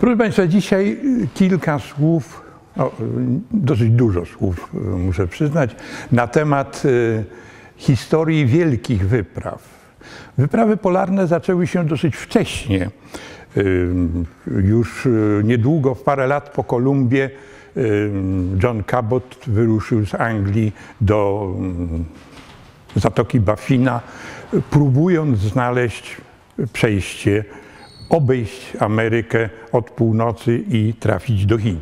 Proszę Państwa, dzisiaj kilka słów, dosyć dużo słów muszę przyznać, na temat historii wielkich wypraw. Wyprawy polarne zaczęły się dosyć wcześnie. Już niedługo, w parę lat po Kolumbie, John Cabot wyruszył z Anglii do Zatoki Baffina, próbując znaleźć przejście, obejść Amerykę od północy i trafić do Chin.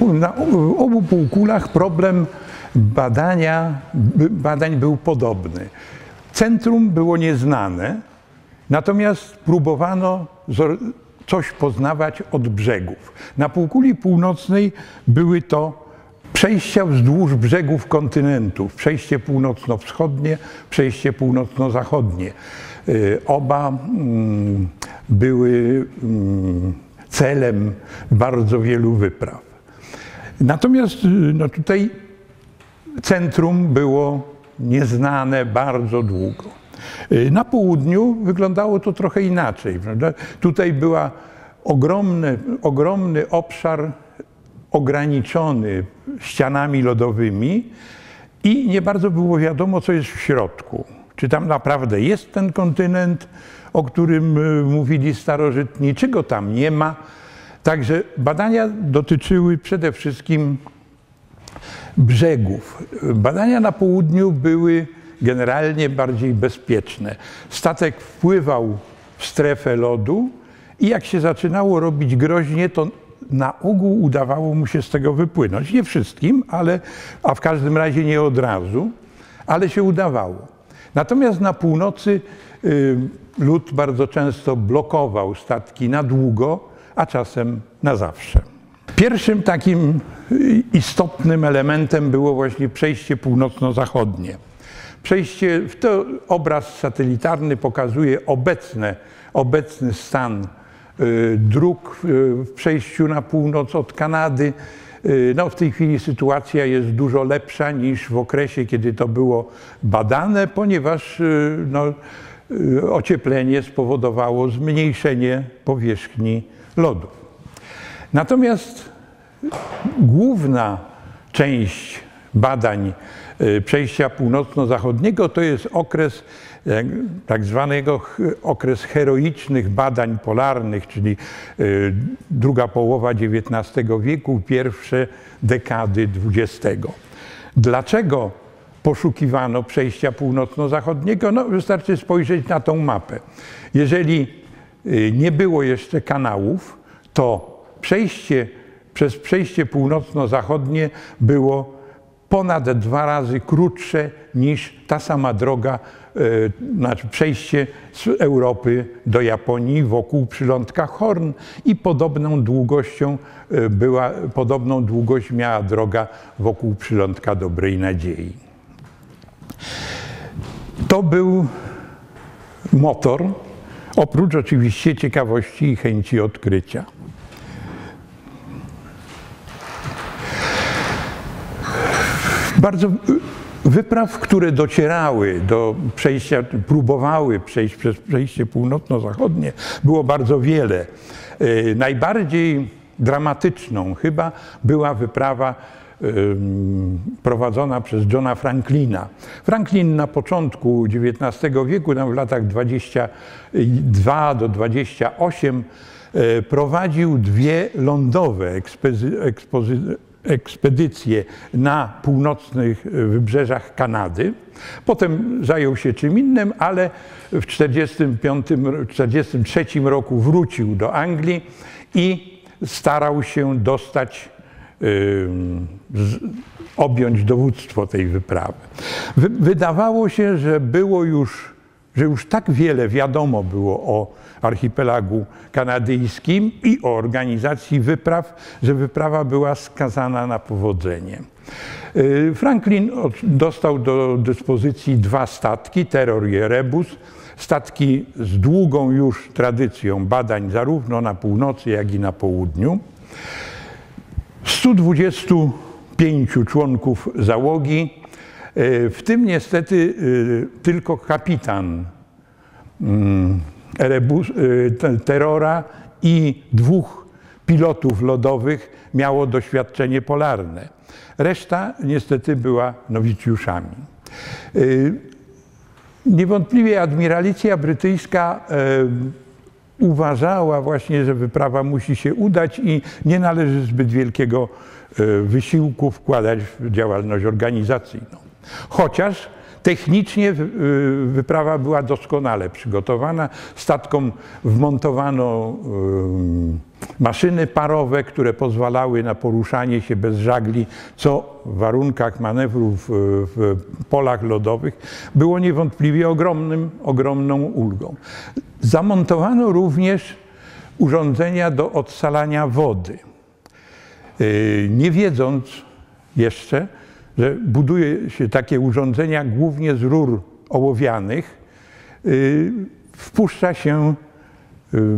Na obu półkulach problem badania, badań był podobny. Centrum było nieznane, natomiast próbowano coś poznawać od brzegów. Na półkuli północnej były to przejścia wzdłuż brzegów kontynentów, przejście północno-wschodnie, przejście północno-zachodnie. Y, oba mm, były mm, celem bardzo wielu wypraw. Natomiast y, no tutaj centrum było nieznane bardzo długo. Y, na południu wyglądało to trochę inaczej. Prawda? Tutaj była ogromny, ogromny obszar ograniczony ścianami lodowymi i nie bardzo było wiadomo, co jest w środku. Czy tam naprawdę jest ten kontynent, o którym y, mówili starożytni, czy go tam nie ma. Także badania dotyczyły przede wszystkim brzegów. Badania na południu były generalnie bardziej bezpieczne. Statek wpływał w strefę lodu i jak się zaczynało robić groźnie, to na ogół udawało mu się z tego wypłynąć. Nie wszystkim, ale, a w każdym razie nie od razu, ale się udawało. Natomiast na północy y, lud bardzo często blokował statki na długo, a czasem na zawsze. Pierwszym takim y, istotnym elementem było właśnie przejście północno-zachodnie. Przejście, to obraz satelitarny pokazuje obecne, obecny stan y, dróg w przejściu na północ od Kanady. Y, no, w tej chwili sytuacja jest dużo lepsza niż w okresie, kiedy to było badane, ponieważ no, ocieplenie spowodowało zmniejszenie powierzchni lodu. Natomiast główna część badań y, przejścia północno-zachodniego to jest okres tak zwanego okres heroicznych badań polarnych, czyli y, druga połowa XIX wieku, pierwsze dekady XX. Dlaczego poszukiwano przejścia północno-zachodniego? No, wystarczy spojrzeć na tą mapę. Jeżeli y, nie było jeszcze kanałów, to przejście przez przejście północno-zachodnie było ponad dwa razy krótsze niż ta sama droga, e, znaczy przejście z Europy do Japonii wokół przylądka Horn i podobną długością e, była, podobną długość miała droga wokół przylądka Dobrej Nadziei. To był motor, oprócz oczywiście ciekawości i chęci odkrycia. Bardzo wypraw, które docierały do przejścia, próbowały przejść przez przejście północno-zachodnie, było bardzo wiele. E, najbardziej dramatyczną chyba była wyprawa prowadzona przez Johna Franklina. Franklin na początku XIX wieku, w latach 22 do 28, e, prowadził dwie lądowe ekspozy ekspedycję na północnych wybrzeżach Kanady. Potem zajął się czym innym, ale w 1943 roku wrócił do Anglii i starał się dostać, objąć dowództwo tej wyprawy. Wydawało się, że było już, że już tak wiele wiadomo było o archipelagu kanadyjskim i o organizacji wypraw, że wyprawa była skazana na powodzenie. Y, Franklin dostał do dyspozycji dwa statki, Terror i Erebus, statki z długą już tradycją badań zarówno na północy, jak i na południu. 125 członków załogi, w tym niestety y, tylko kapitan mm, y, terrora i dwóch pilotów lodowych miało doświadczenie polarne. Reszta niestety była nowicjuszami. Niewątpliwie admiralicja brytyjska uważała właśnie, że wyprawa musi się udać i nie należy zbyt wielkiego wysiłku wkładać w działalność organizacyjną. Chociaż technicznie wyprawa była doskonale przygotowana. Statkom wmontowano maszyny parowe, które pozwalały na poruszanie się bez żagli, co w warunkach manewrów w polach lodowych było niewątpliwie ogromnym, ogromną ulgą. Zamontowano również urządzenia do odsalania wody. Nie wiedząc jeszcze, że buduje się takie urządzenia głównie z rur ołowianych, wpuszcza się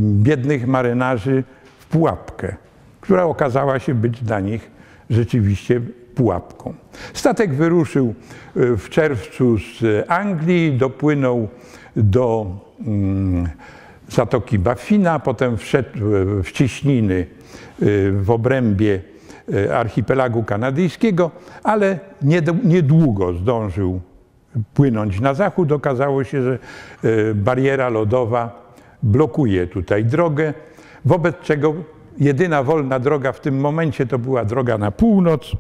biednych marynarzy w pułapkę, która okazała się być dla nich rzeczywiście pułapką. Statek wyruszył w czerwcu z Anglii, dopłynął do Zatoki Baffina, potem wszedł w cieśniny w obrębie archipelagu kanadyjskiego, ale niedługo zdążył płynąć na zachód. Okazało się, że bariera lodowa blokuje tutaj drogę, wobec czego jedyna wolna droga w tym momencie to była droga na północ,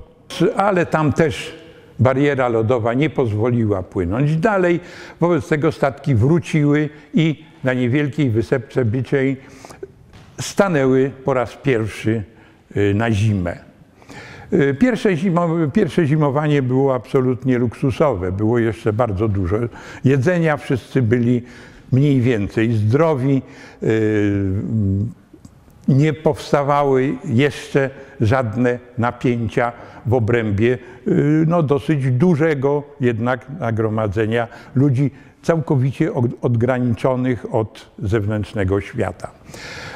ale tam też bariera lodowa nie pozwoliła płynąć dalej. Wobec tego statki wróciły i na niewielkiej wysepce Byczej stanęły po raz pierwszy na zimę. Pierwsze, zimo, pierwsze zimowanie było absolutnie luksusowe. Było jeszcze bardzo dużo jedzenia, wszyscy byli mniej więcej zdrowi. Nie powstawały jeszcze żadne napięcia w obrębie no, dosyć dużego jednak nagromadzenia ludzi całkowicie odgraniczonych od zewnętrznego świata.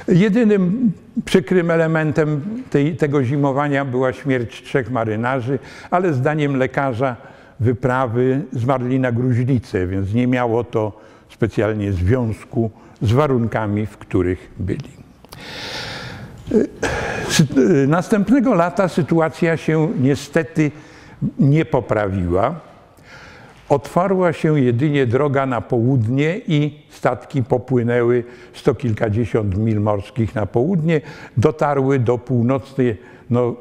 Jedynym przykrym elementem tej, tego zimowania była śmierć trzech marynarzy, ale zdaniem lekarza wyprawy zmarli na gruźlicę, więc nie miało to specjalnie związku z warunkami, w których byli. Następnego lata sytuacja się niestety nie poprawiła. Otwarła się jedynie droga na południe i statki popłynęły sto kilkadziesiąt mil morskich na południe, dotarły do północnej, no,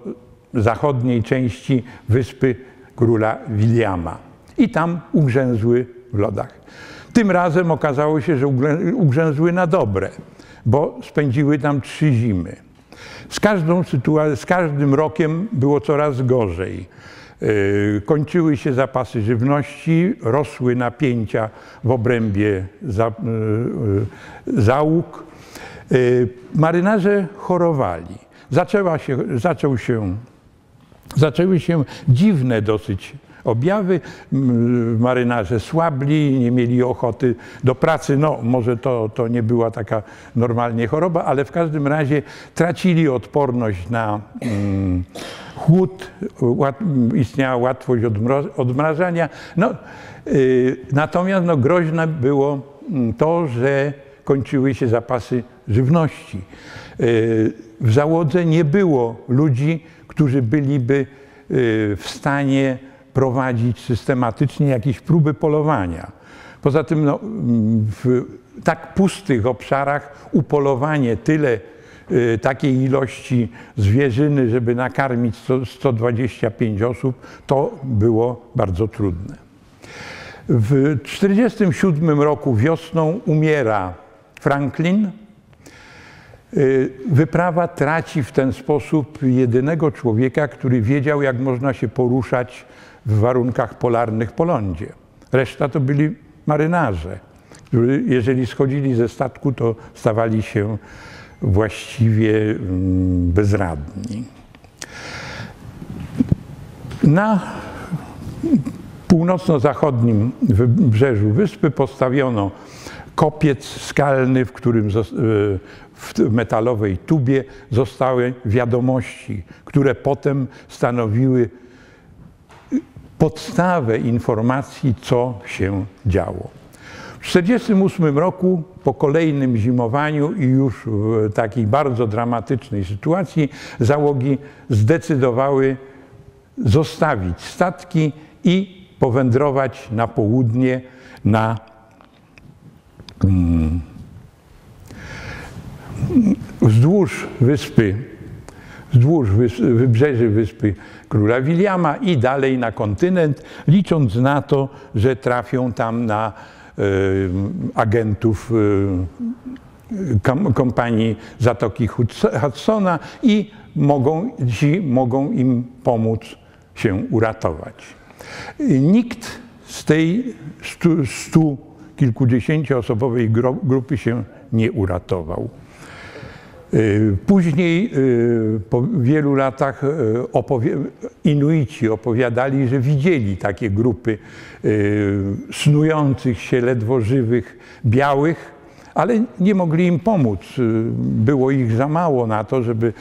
zachodniej części wyspy króla Williama i tam ugrzęzły w lodach. Tym razem okazało się, że ugrzęzły na dobre, bo spędziły tam trzy zimy. Z, każdą z każdym rokiem było coraz gorzej. Kończyły się zapasy żywności, rosły napięcia w obrębie za, załóg. Marynarze chorowali. Zaczęła się, zaczął się, zaczęły się dziwne dosyć objawy. Marynarze słabli, nie mieli ochoty do pracy. No, może to, to nie była taka normalnie choroba, ale w każdym razie tracili odporność na mm, chłód, istniała łatwość odmrażania. No, y, natomiast no, groźne było mm, to, że kończyły się zapasy żywności. Y, w załodze nie było ludzi, którzy byliby y, w stanie prowadzić systematycznie jakieś próby polowania. Poza tym no, w tak pustych obszarach upolowanie tyle takiej ilości zwierzyny, żeby nakarmić 100, 125 osób, to było bardzo trudne. W 1947 roku wiosną umiera Franklin. Y, wyprawa traci w ten sposób jedynego człowieka, który wiedział, jak można się poruszać w warunkach polarnych po lądzie. Reszta to byli marynarze, którzy jeżeli schodzili ze statku, to stawali się właściwie mm, bezradni. Na północno-zachodnim wybrzeżu wyspy postawiono kopiec skalny, w którym w metalowej tubie zostały wiadomości, które potem stanowiły podstawę informacji, co się działo. W W 1948 roku, po kolejnym zimowaniu i już w takiej bardzo dramatycznej sytuacji, załogi zdecydowały zostawić statki i powędrować na południe na mm, wzdłuż wyspy, wzdłuż wybrzeży wyspy króla Williama i dalej na kontynent, licząc na to, że trafią tam na agentów y, kompanii Zatoki Hudsona i mogą, ci mogą im pomóc się uratować. Nikt z tej stu, stu kilkudziesięcioosobowej grupy się nie uratował. Y, później, y, po wielu latach, y, Inuici opowiadali, że widzieli takie grupy snujących się, ledwo żywych, białych, ale nie mogli im pomóc. Było ich za mało na to, żeby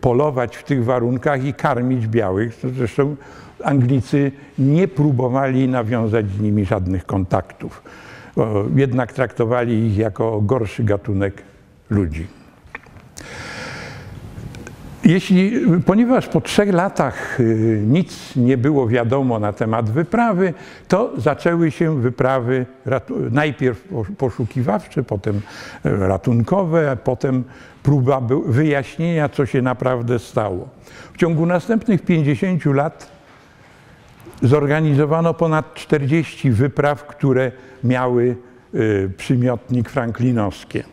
polować w tych warunkach i karmić białych. Zresztą Anglicy nie próbowali nawiązać z nimi żadnych kontaktów. Jednak traktowali ich jako gorszy gatunek ludzi. Jeśli, ponieważ po trzech latach y, nic nie było wiadomo na temat wyprawy, to zaczęły się wyprawy najpierw poszukiwawcze, potem ratunkowe, a potem próba wyjaśnienia, co się naprawdę stało. W ciągu następnych 50 lat zorganizowano ponad 40 wypraw, które miały y, przymiotnik franklinowskie.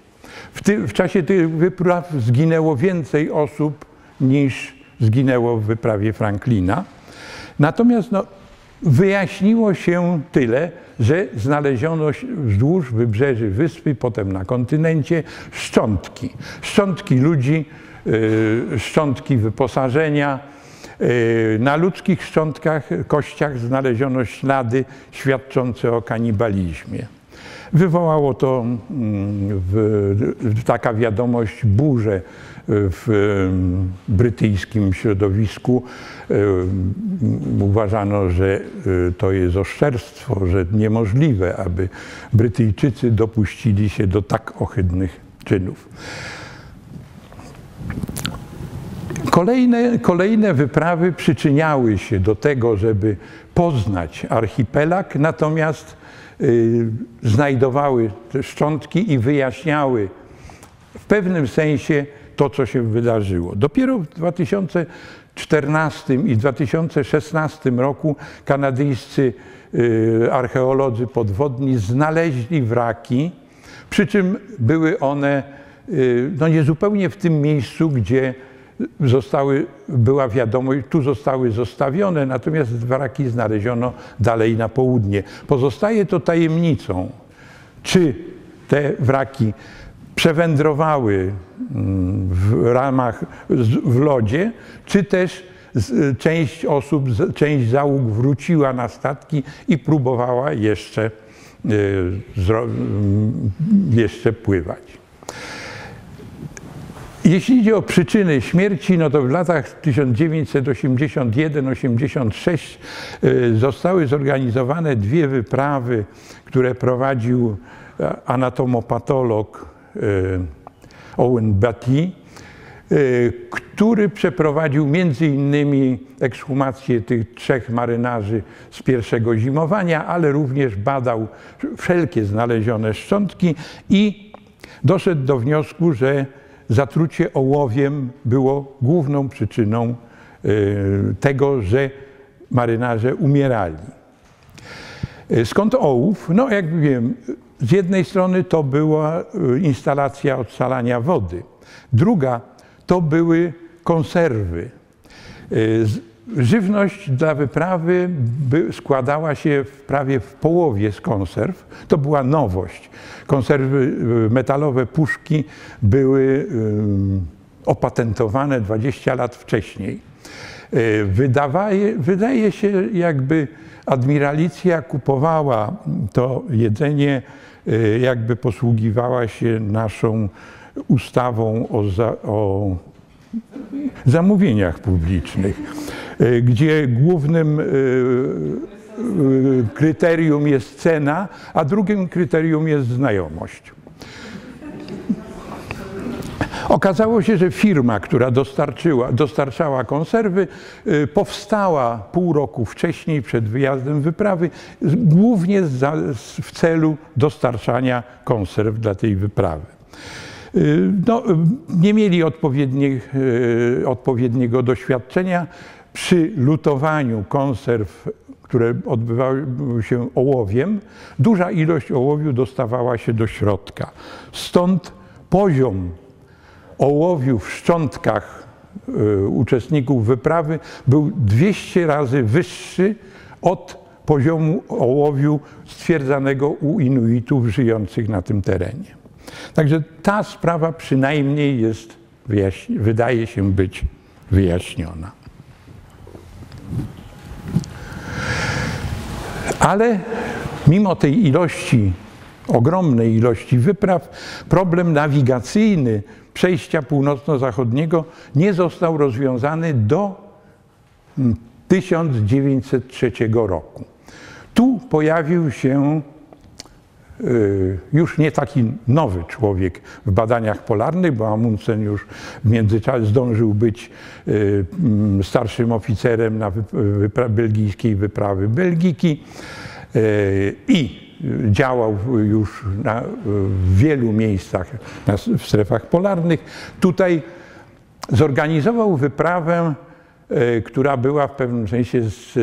W, ty, w czasie tych wypraw zginęło więcej osób niż zginęło w wyprawie Franklina. Natomiast no, wyjaśniło się tyle, że znaleziono wzdłuż wybrzeży wyspy, potem na kontynencie szczątki. Szczątki ludzi, yy, szczątki wyposażenia. Yy, na ludzkich szczątkach, kościach znaleziono ślady świadczące o kanibalizmie. Wywołało to mm, w, taka wiadomość burzę w brytyjskim środowisku. Uważano, że e, to jest oszczerstwo, że niemożliwe, aby Brytyjczycy dopuścili się do tak ohydnych czynów. Kolejne, kolejne wyprawy przyczyniały się do tego, żeby poznać archipelag, natomiast znajdowały te szczątki i wyjaśniały w pewnym sensie to, co się wydarzyło. Dopiero w 2014 i 2016 roku kanadyjscy y, archeolodzy podwodni znaleźli wraki, przy czym były one y, no niezupełnie w tym miejscu, gdzie zostały, była wiadomość, tu zostały zostawione, natomiast wraki znaleziono dalej na południe. Pozostaje to tajemnicą, czy te wraki przewędrowały mm, w ramach, w lodzie, czy też część osób, część załóg wróciła na statki i próbowała jeszcze, y, mm, jeszcze pływać. Jeśli idzie o przyczyny śmierci, no to w latach 1981-86 y, zostały zorganizowane dwie wyprawy, które prowadził e, anatomopatolog E, Owen Batty, e, który przeprowadził między innymi ekshumację tych trzech marynarzy z pierwszego zimowania, ale również badał wszelkie znalezione szczątki i doszedł do wniosku, że zatrucie ołowiem było główną przyczyną e, tego, że marynarze umierali. Skąd ołów? No, jak wiem, z jednej strony to była y, instalacja odsalania wody, druga to były konserwy. Y, żywność dla wyprawy składała się w prawie w połowie z konserw. To była nowość. Konserwy y, metalowe, puszki były opatentowane 20 lat wcześniej. Wydawaje, wydaje się, jakby admiralicja kupowała to jedzenie Y, jakby posługiwała się naszą ustawą o, za, o zamówieniach publicznych, y, gdzie głównym y, kryterium jest cena, a drugim kryterium jest znajomość. Okazało się, że firma, która dostarczyła, dostarczała konserwy, powstała pół roku wcześniej, przed wyjazdem wyprawy, głównie za, w celu dostarczania konserw dla tej wyprawy. Y, no, nie mieli y, odpowiedniego doświadczenia przy lutowaniu konserw, które odbywały się ołowiem. Duża ilość ołowiu dostawała się do środka. Stąd poziom ołowiu w szczątkach y, uczestników wyprawy był 200 razy wyższy od poziomu ołowiu stwierdzanego u Inuitów żyjących na tym terenie. Także ta sprawa przynajmniej jest, wydaje się być wyjaśniona. Ale mimo tej ilości, ogromnej ilości wypraw, problem nawigacyjny przejścia północno-zachodniego nie został rozwiązany do 1903 mm, roku. Tu pojawił się już nie taki nowy człowiek w badaniach polarnych, bo Amundsen już w międzyczasie zdążył być y, mm, starszym oficerem na wypra belgijskiej wyprawy Belgiki y, i działał już na, w wielu miejscach w strefach polarnych. Tutaj zorganizował wyprawę, która była w pewnym sensie z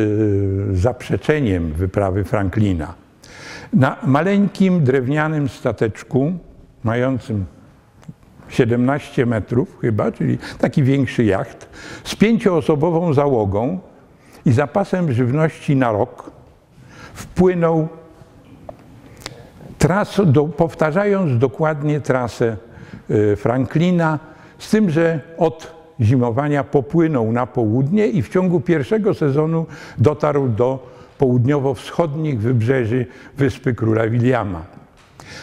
zaprzeczeniem wyprawy Franklina. Na maleńkim drewnianym stateczku, mającym 17 metrów chyba, czyli taki większy jacht, z pięcioosobową załogą i zapasem żywności na rok, wpłynął tras, do, powtarzając dokładnie trasę y, Franklina, z tym, że od zimowania popłynął na południe i w ciągu pierwszego sezonu dotarł do południowo-wschodnich wybrzeży Wyspy Króla Williama.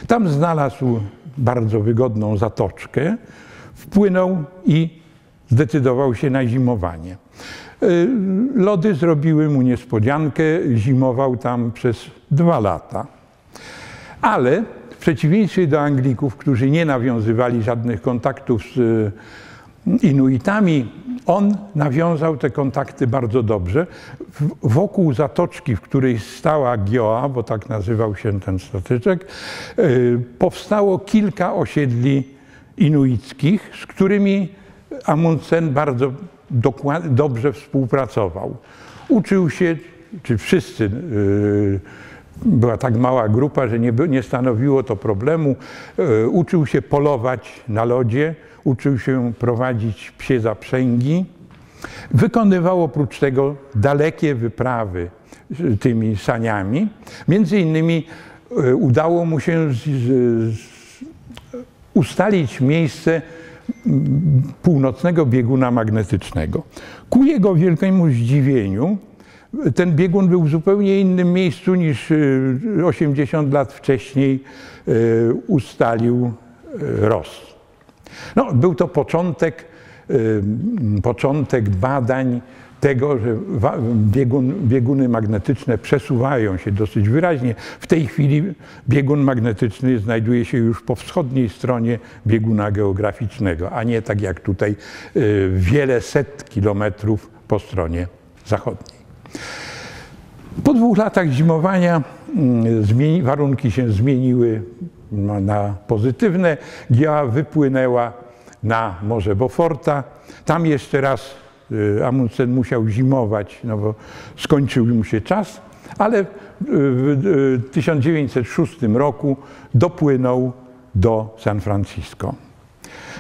Tam znalazł bardzo wygodną zatoczkę, wpłynął i zdecydował się na zimowanie. Y, lody zrobiły mu niespodziankę, zimował tam przez dwa lata. Ale w przeciwieństwie do Anglików, którzy nie nawiązywali żadnych kontaktów z e, Inuitami, on nawiązał te kontakty bardzo dobrze. Wokół zatoczki, w której stała Gioa, bo tak nazywał się ten statyczek, e, powstało kilka osiedli inuickich, z którymi Amundsen bardzo dobrze współpracował. Uczył się, czy wszyscy e, była tak mała grupa, że nie, nie stanowiło to problemu. E, uczył się polować na lodzie, uczył się prowadzić psie zaprzęgi. Wykonywał oprócz tego dalekie wyprawy tymi saniami. Między innymi e, udało mu się z, z, ustalić miejsce północnego bieguna magnetycznego. Ku jego wielkiemu zdziwieniu ten biegun był w zupełnie innym miejscu niż 80 y, lat wcześniej y, ustalił y, Ross. No, był to początek, początek badań tego, że biegun, bieguny magnetyczne przesuwają się dosyć wyraźnie. W tej chwili biegun magnetyczny znajduje się już po wschodniej stronie bieguna geograficznego, a nie tak jak tutaj wiele set kilometrów po stronie zachodniej. Po dwóch latach zimowania mm, warunki się zmieniły na pozytywne. Gia wypłynęła na Morze Beauforta. Tam jeszcze raz y, Amundsen musiał zimować, no bo skończył mu się czas, ale w 1906 roku dopłynął do San Francisco.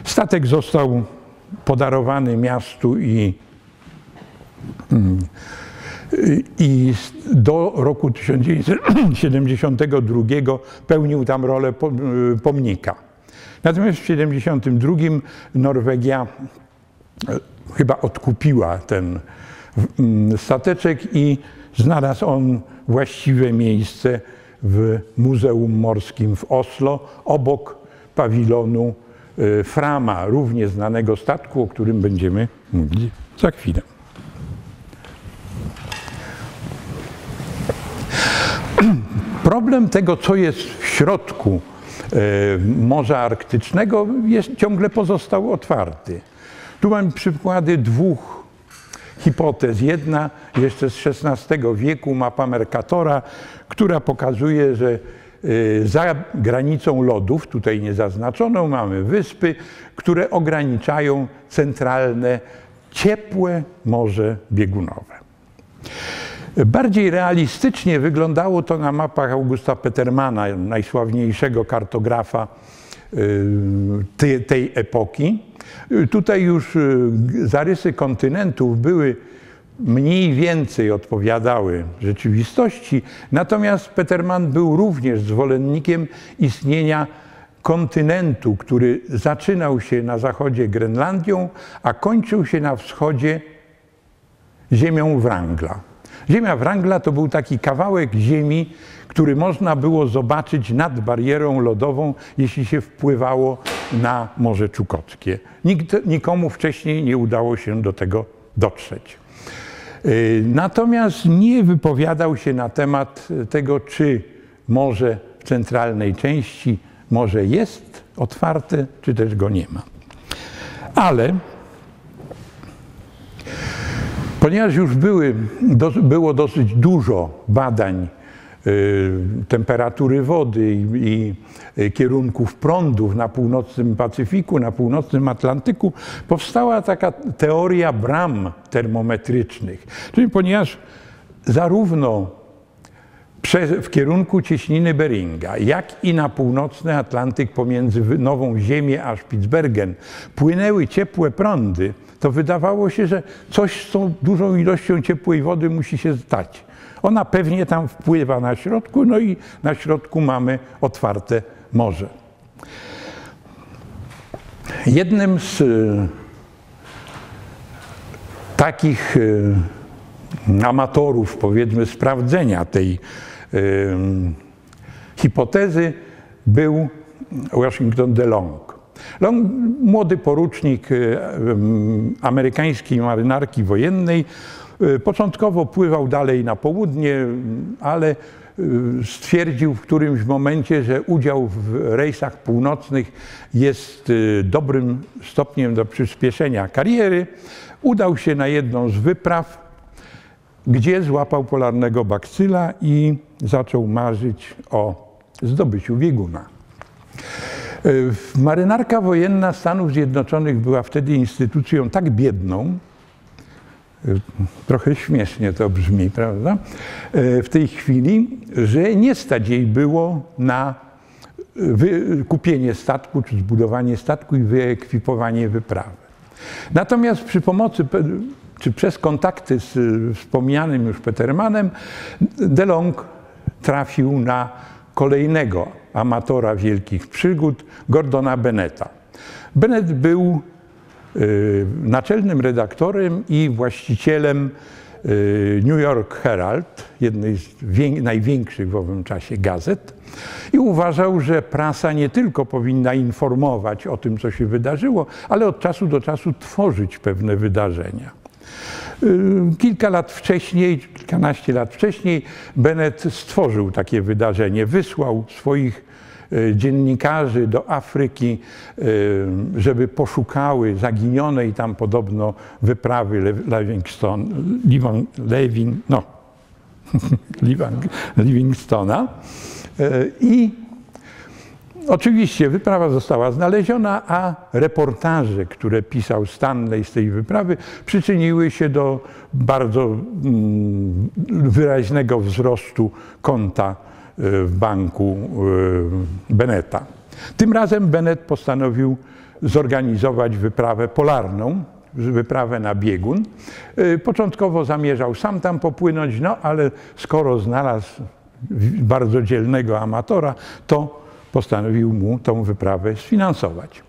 Statek został podarowany miastu i mm, i do roku 1972 pełnił tam rolę pomnika. Natomiast w 1972 Norwegia e, chyba odkupiła ten mm, stateczek i znalazł on właściwe miejsce w Muzeum Morskim w Oslo, obok pawilonu e, Frama, równie znanego statku, o którym będziemy mówić za chwilę. Problem tego, co jest w środku Morza Arktycznego, jest, ciągle pozostał otwarty. Tu mam przykłady dwóch hipotez. Jedna jeszcze z XVI wieku, mapa Mercatora, która pokazuje, że za granicą lodów, tutaj nie zaznaczoną, mamy wyspy, które ograniczają centralne, ciepłe morze biegunowe. Bardziej realistycznie wyglądało to na mapach Augusta Petermana, najsławniejszego kartografa tej epoki. Tutaj już zarysy kontynentów były mniej więcej odpowiadały rzeczywistości, natomiast Peterman był również zwolennikiem istnienia kontynentu, który zaczynał się na zachodzie Grenlandią, a kończył się na wschodzie ziemią Wrangla. Ziemia Wrangla to był taki kawałek ziemi, który można było zobaczyć nad barierą lodową, jeśli się wpływało na Morze Czukotkie. Nikt, nikomu wcześniej nie udało się do tego dotrzeć. Y, natomiast nie wypowiadał się na temat tego, czy morze w centralnej części morze jest otwarte, czy też go nie ma. Ale ponieważ już były, było dosyć dużo badań y, temperatury wody i, i y, kierunków prądów na północnym Pacyfiku, na północnym Atlantyku, powstała taka teoria bram termometrycznych. Czyli ponieważ zarówno w kierunku cieśniny Beringa, jak i na północny Atlantyk pomiędzy Nową Ziemię a Spitsbergen płynęły ciepłe prądy, to wydawało się, że coś z tą dużą ilością ciepłej wody musi się stać. Ona pewnie tam wpływa na środku, no i na środku mamy otwarte morze. Jednym z e, takich e, amatorów, powiedzmy, sprawdzenia tej hipotezy był Washington DeLong. Long, młody porucznik y, amerykańskiej marynarki wojennej, y, początkowo pływał dalej na południe, ale y, stwierdził w którymś momencie, że udział w rejsach północnych jest dobrym stopniem do przyspieszenia kariery. Udał się na jedną z wypraw, gdzie złapał polarnego bakcyla i zaczął marzyć o zdobyciu bieguna. E, marynarka wojenna Stanów Zjednoczonych była wtedy instytucją tak biedną, e, trochę śmiesznie to brzmi, prawda, e, w tej chwili, że nie stać jej było na kupienie statku, czy zbudowanie statku i wyekwipowanie wyprawy. Natomiast przy pomocy, czy przez kontakty z wspomnianym już Petermanem, DeLong trafił na kolejnego amatora wielkich przygód, Gordona Beneta. Bennett był y, naczelnym redaktorem i właścicielem y, New York Herald, jednej z największych w owym czasie gazet, i uważał, że prasa nie tylko powinna informować o tym, co się wydarzyło, ale od czasu do czasu tworzyć pewne wydarzenia. Y, kilka lat wcześniej, kilkanaście lat wcześniej, Bennett stworzył takie wydarzenie. Wysłał swoich y, dziennikarzy do Afryki, y, żeby poszukały zaginionej tam podobno wyprawy Livingstone, Levin, no, Livingstona. I Oczywiście wyprawa została znaleziona, a reportaże, które pisał Stanley z tej wyprawy, przyczyniły się do bardzo mm, wyraźnego wzrostu konta e, w banku e, Beneta. Tym razem Bennett postanowił zorganizować wyprawę polarną, wyprawę na biegun. E, początkowo zamierzał sam tam popłynąć, no ale skoro znalazł bardzo dzielnego amatora, to postanowił mu tą wyprawę sfinansować.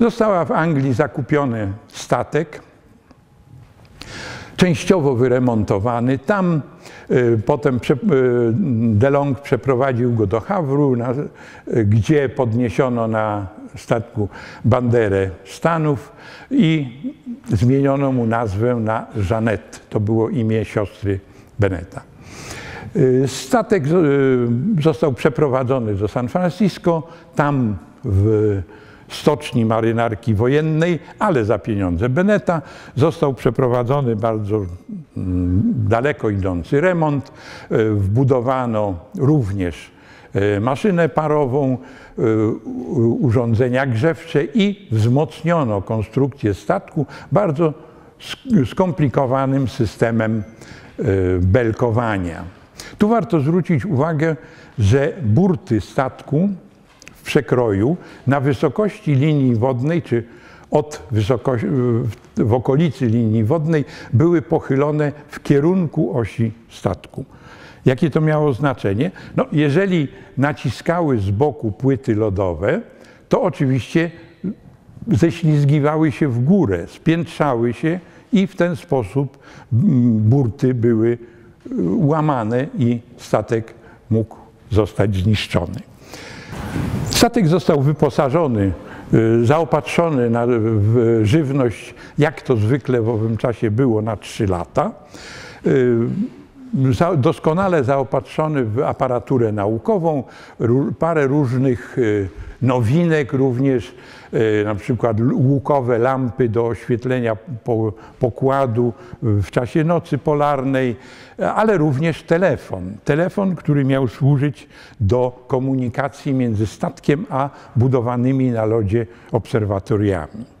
Została w Anglii zakupiony statek, częściowo wyremontowany. Tam y, potem y, DeLong przeprowadził go do Hawru, na, y, gdzie podniesiono na statku banderę Stanów i zmieniono mu nazwę na Jeanette. To było imię siostry Beneta. Statek został przeprowadzony do San Francisco, tam w stoczni marynarki wojennej, ale za pieniądze Beneta został przeprowadzony bardzo mm, daleko idący remont. Wbudowano również maszynę parową, urządzenia grzewcze i wzmocniono konstrukcję statku bardzo skomplikowanym systemem belkowania. Tu warto zwrócić uwagę, że burty statku w przekroju na wysokości linii wodnej, czy od wysokości, w okolicy linii wodnej, były pochylone w kierunku osi statku. Jakie to miało znaczenie? No, jeżeli naciskały z boku płyty lodowe, to oczywiście ześlizgiwały się w górę, spiętrzały się i w ten sposób burty były łamane i statek mógł zostać zniszczony. Statek został wyposażony, zaopatrzony na, w żywność, jak to zwykle w owym czasie było, na trzy lata. Doskonale zaopatrzony w aparaturę naukową, parę różnych nowinek również, na przykład łukowe lampy do oświetlenia pokładu w czasie nocy polarnej, ale również telefon. Telefon, który miał służyć do komunikacji między statkiem a budowanymi na lodzie obserwatoriami.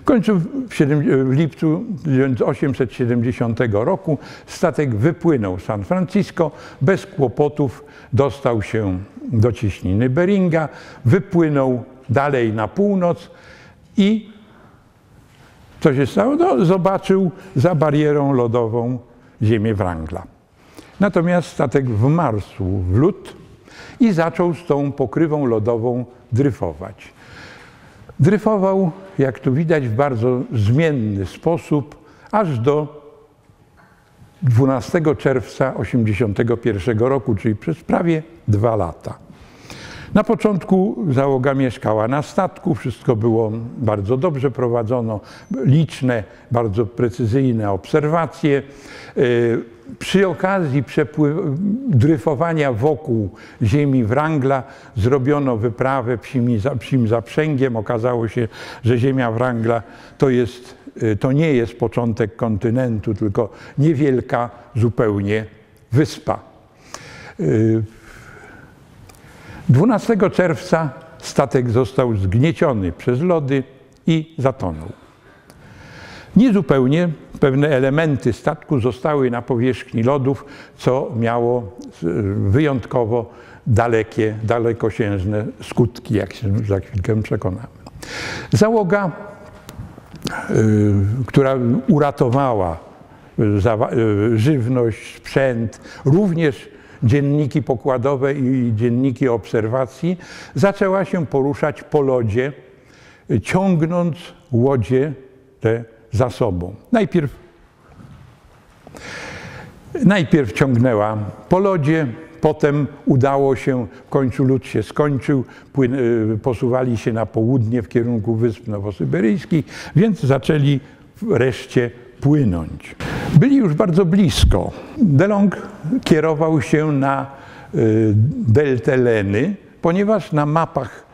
W końcu w, lipcu 1870 roku statek wypłynął z San Francisco, bez kłopotów dostał się do cieśniny Beringa, wypłynął dalej na północ i co się stało? No, zobaczył za barierą lodową ziemię Wrangla. Natomiast statek wmarsł w lód i zaczął z tą pokrywą lodową dryfować. Dryfował, jak tu widać, w bardzo zmienny sposób, aż do 12 czerwca 1981 roku, czyli przez prawie dwa lata. Na początku załoga mieszkała na statku, wszystko było bardzo dobrze prowadzono, liczne, bardzo precyzyjne obserwacje. Przy okazji dryfowania wokół ziemi Wrangla zrobiono wyprawę psim, psim zaprzęgiem. Okazało się, że ziemia Wrangla to, jest, to nie jest początek kontynentu, tylko niewielka zupełnie wyspa. 12 czerwca statek został zgnieciony przez lody i zatonął. Niezupełnie pewne elementy statku zostały na powierzchni lodów, co miało wyjątkowo dalekie, dalekosiężne skutki, jak się za chwilkę przekonamy. Załoga, która uratowała żywność, sprzęt, również dzienniki pokładowe i dzienniki obserwacji, zaczęła się poruszać po lodzie, ciągnąc łodzie te za sobą. Najpierw, najpierw ciągnęła po lodzie, potem udało się, w końcu lód się skończył, płyn, y, posuwali się na południe w kierunku Wysp Nowosyberyjskich, więc zaczęli wreszcie płynąć. Byli już bardzo blisko. DeLong kierował się na y, deltę Leny, ponieważ na mapach,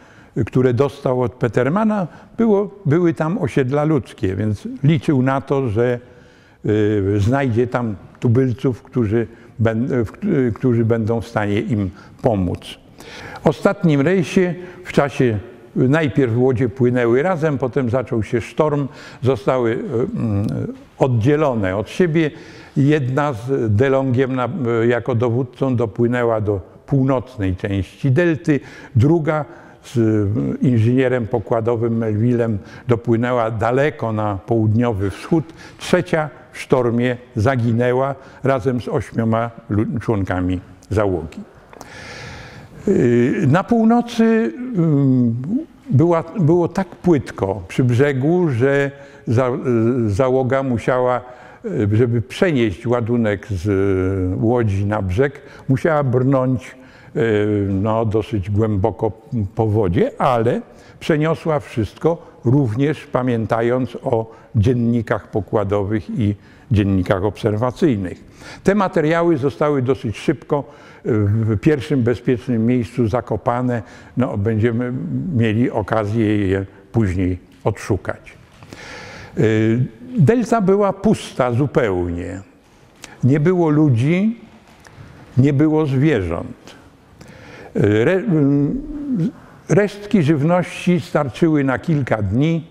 które dostał od Petermana, było, były tam osiedla ludzkie, więc liczył na to, że y, znajdzie tam tubylców, którzy, którzy będą w stanie im pomóc. W ostatnim rejsie w czasie Najpierw łodzie płynęły razem, potem zaczął się sztorm, zostały oddzielone od siebie. Jedna z Delongiem jako dowódcą dopłynęła do północnej części delty, druga z inżynierem pokładowym Melvillem dopłynęła daleko na południowy wschód, trzecia w sztormie zaginęła razem z ośmioma członkami załogi. Na północy mm, było tak płytko przy brzegu, że za, załoga musiała, żeby przenieść ładunek z łodzi na brzeg, musiała brnąć e, no, dosyć głęboko po wodzie, ale przeniosła wszystko, również pamiętając o dziennikach pokładowych i dziennikach obserwacyjnych. Te materiały zostały dosyć szybko w pierwszym bezpiecznym miejscu zakopane. No, będziemy mieli okazję je później odszukać. Y, delta była pusta zupełnie. Nie było ludzi, nie było zwierząt. Y, re, y, resztki żywności starczyły na kilka dni.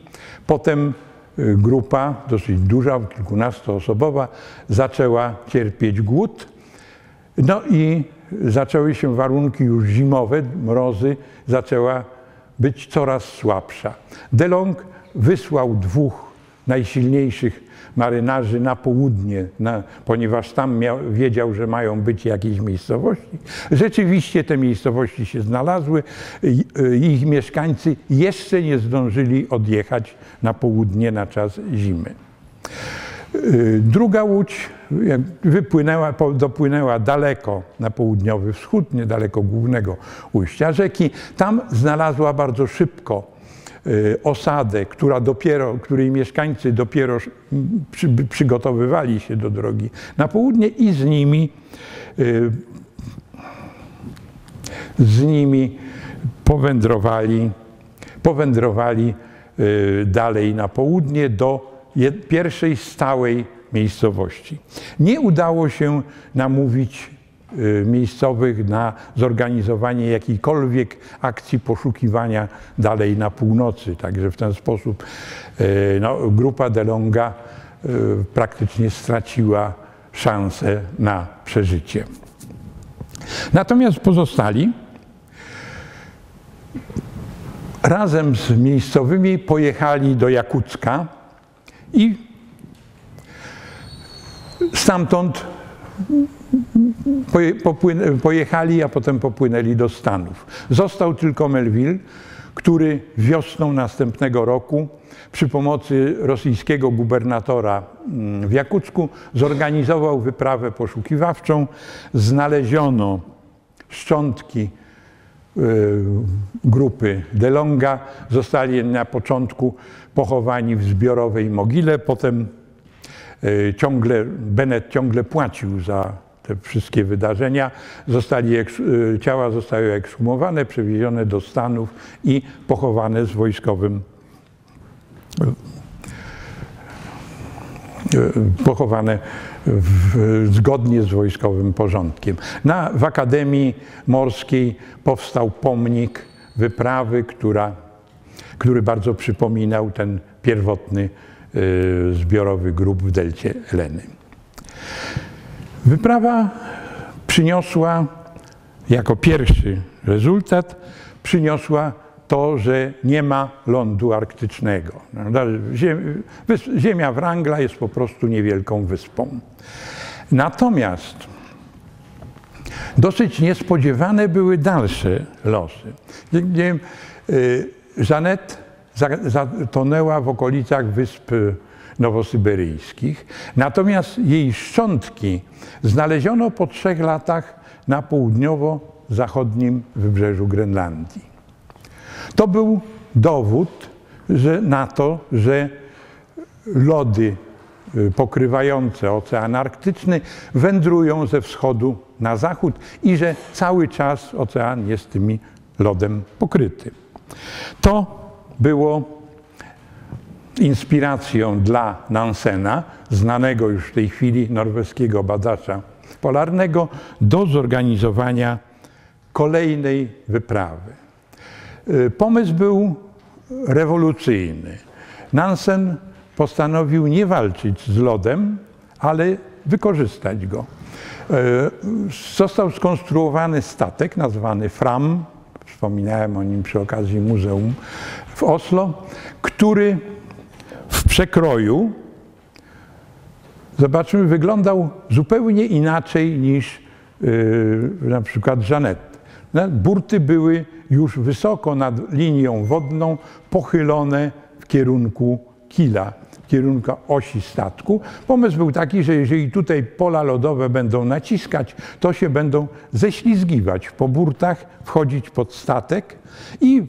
Potem grupa, dosyć duża, kilkunastoosobowa, zaczęła cierpieć głód. No i zaczęły się warunki już zimowe, mrozy, zaczęła być coraz słabsza. DeLong wysłał dwóch najsilniejszych marynarzy na południe, na, ponieważ tam miał, wiedział, że mają być jakieś miejscowości. Rzeczywiście te miejscowości się znalazły. Ich mieszkańcy jeszcze nie zdążyli odjechać na południe na czas zimy. Y, druga łódź wypłynęła, dopłynęła daleko na południowy wschód, niedaleko głównego ujścia rzeki. Tam znalazła bardzo szybko y, osadę, która dopiero, której mieszkańcy dopiero przy, przygotowywali się do drogi na południe i z nimi y, z nimi powędrowali, powędrowali dalej na południe do pierwszej stałej miejscowości. Nie udało się namówić y, miejscowych na zorganizowanie jakiejkolwiek akcji poszukiwania dalej na północy. Także w ten sposób y, no, grupa DeLonga y, praktycznie straciła szansę na przeżycie. Natomiast pozostali razem z miejscowymi pojechali do Jakucka, i stamtąd pojechali, a potem popłynęli do Stanów. Został tylko Melville, który wiosną następnego roku przy pomocy rosyjskiego gubernatora mm, w Jakucku zorganizował wyprawę poszukiwawczą. Znaleziono szczątki y, grupy DeLonga. Zostali na początku pochowani w zbiorowej mogile. Potem e, ciągle, Bennett ciągle płacił za te wszystkie wydarzenia. Zostali, e, ciała zostały ekshumowane, przewiezione do Stanów i pochowane z wojskowym e, pochowane w, zgodnie z wojskowym porządkiem. Na, w Akademii Morskiej powstał pomnik wyprawy, która który bardzo przypominał ten pierwotny y, zbiorowy grób w delcie Eleny. Wyprawa przyniosła jako pierwszy rezultat przyniosła to, że nie ma lądu arktycznego. Ziemia Wrangla jest po prostu niewielką wyspą. Natomiast dosyć niespodziewane były dalsze losy. Żanet zatonęła w okolicach wysp nowosyberyjskich, natomiast jej szczątki znaleziono po trzech latach na południowo-zachodnim wybrzeżu Grenlandii. To był dowód że, na to, że lody y, pokrywające Ocean Arktyczny wędrują ze wschodu na zachód i że cały czas ocean jest tymi lodem pokryty. To było inspiracją dla Nansena, znanego już w tej chwili norweskiego badacza polarnego, do zorganizowania kolejnej wyprawy. Y, pomysł był rewolucyjny. Nansen postanowił nie walczyć z lodem, ale wykorzystać go. Y, został skonstruowany statek nazwany Fram, wspominałem o nim przy okazji muzeum w Oslo, który przekroju, zobaczymy, wyglądał zupełnie inaczej niż yy, na przykład Jeanette. Burty były już wysoko nad linią wodną, pochylone w kierunku kila kierunku osi statku. Pomysł był taki, że jeżeli tutaj pola lodowe będą naciskać, to się będą ześlizgiwać po burtach, wchodzić pod statek i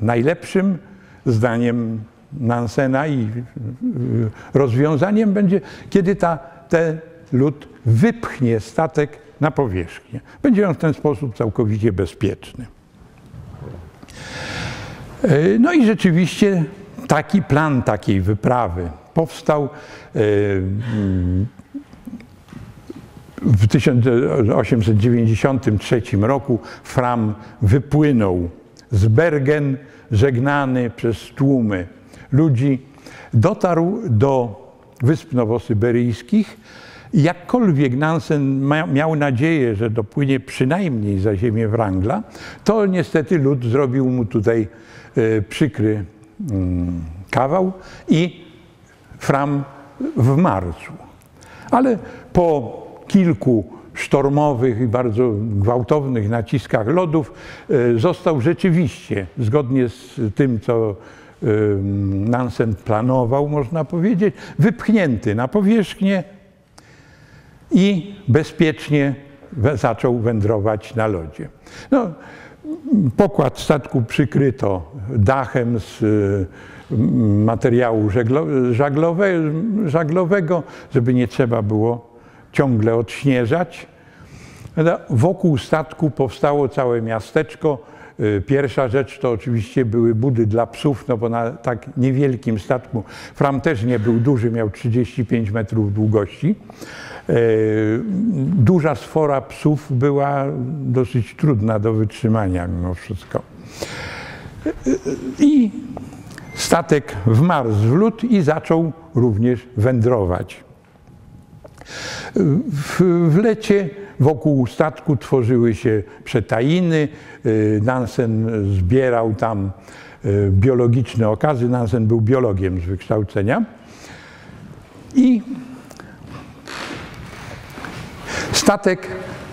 najlepszym zdaniem Nansena i rozwiązaniem będzie, kiedy ta, ten lód wypchnie statek na powierzchnię. Będzie on w ten sposób całkowicie bezpieczny. No i rzeczywiście taki plan takiej wyprawy powstał w 1893 roku. Fram wypłynął z Bergen, żegnany przez tłumy ludzi, dotarł do Wysp Nowosyberyjskich. Jakkolwiek Nansen miał nadzieję, że dopłynie przynajmniej za ziemię Wrangla, to niestety lud zrobił mu tutaj e, przykry mm, kawał i Fram w marcu. Ale po kilku sztormowych i bardzo gwałtownych naciskach lodów e, został rzeczywiście, zgodnie z tym, co Nansen planował, można powiedzieć, wypchnięty na powierzchnię i bezpiecznie zaczął wędrować na lodzie. No, pokład statku przykryto dachem z e, materiału żaglowego, żeby nie trzeba było ciągle odśnieżać. Wokół statku powstało całe miasteczko. Y, pierwsza rzecz to oczywiście były budy dla psów, no bo na tak niewielkim statku Fram też nie był duży, miał 35 metrów długości. Y, duża sfora psów była dosyć trudna do wytrzymania mimo wszystko. Y, I statek wmarzł w lód i zaczął również wędrować. W, w lecie wokół statku tworzyły się przetajiny. Y, Nansen zbierał tam y, biologiczne okazy. Nansen był biologiem z wykształcenia. I statek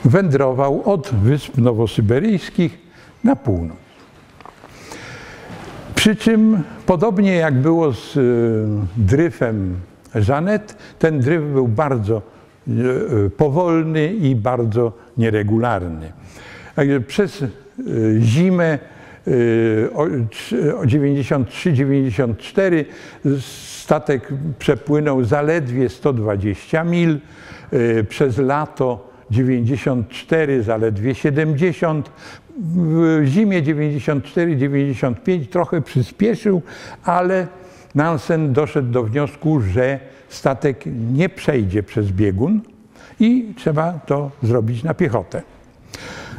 wędrował od Wysp Nowosyberyjskich na północ. Przy czym, podobnie jak było z y, dryfem Żanet, ten dryf był bardzo e, powolny i bardzo nieregularny. Przez e, zimę 93-94 e, statek przepłynął zaledwie 120 mil, przez lato 94 zaledwie 70, w zimie 94-95 trochę przyspieszył, ale Nansen doszedł do wniosku, że statek nie przejdzie przez biegun i trzeba to zrobić na piechotę.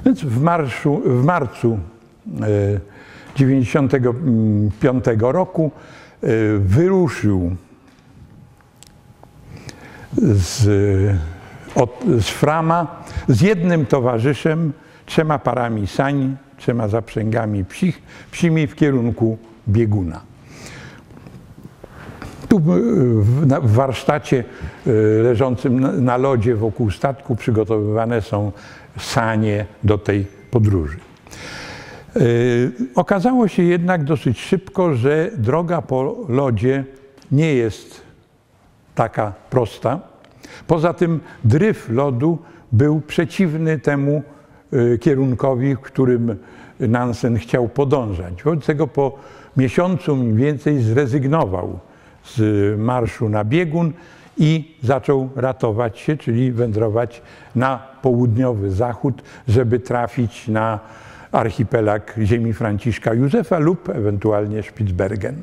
Więc w, marszu, w marcu 1995 e, roku e, wyruszył z, od, z Frama z jednym towarzyszem, trzema parami sań, trzema zaprzęgami psich, psimi w kierunku bieguna. Tu w warsztacie e, leżącym na lodzie wokół statku przygotowywane są sanie do tej podróży. E, okazało się jednak dosyć szybko, że droga po lodzie nie jest taka prosta. Poza tym dryf lodu był przeciwny temu e, kierunkowi, w którym Nansen chciał podążać. Wobec tego po miesiącu mniej więcej zrezygnował z marszu na biegun i zaczął ratować się, czyli wędrować na południowy zachód, żeby trafić na archipelag ziemi Franciszka Józefa lub ewentualnie Spitsbergen.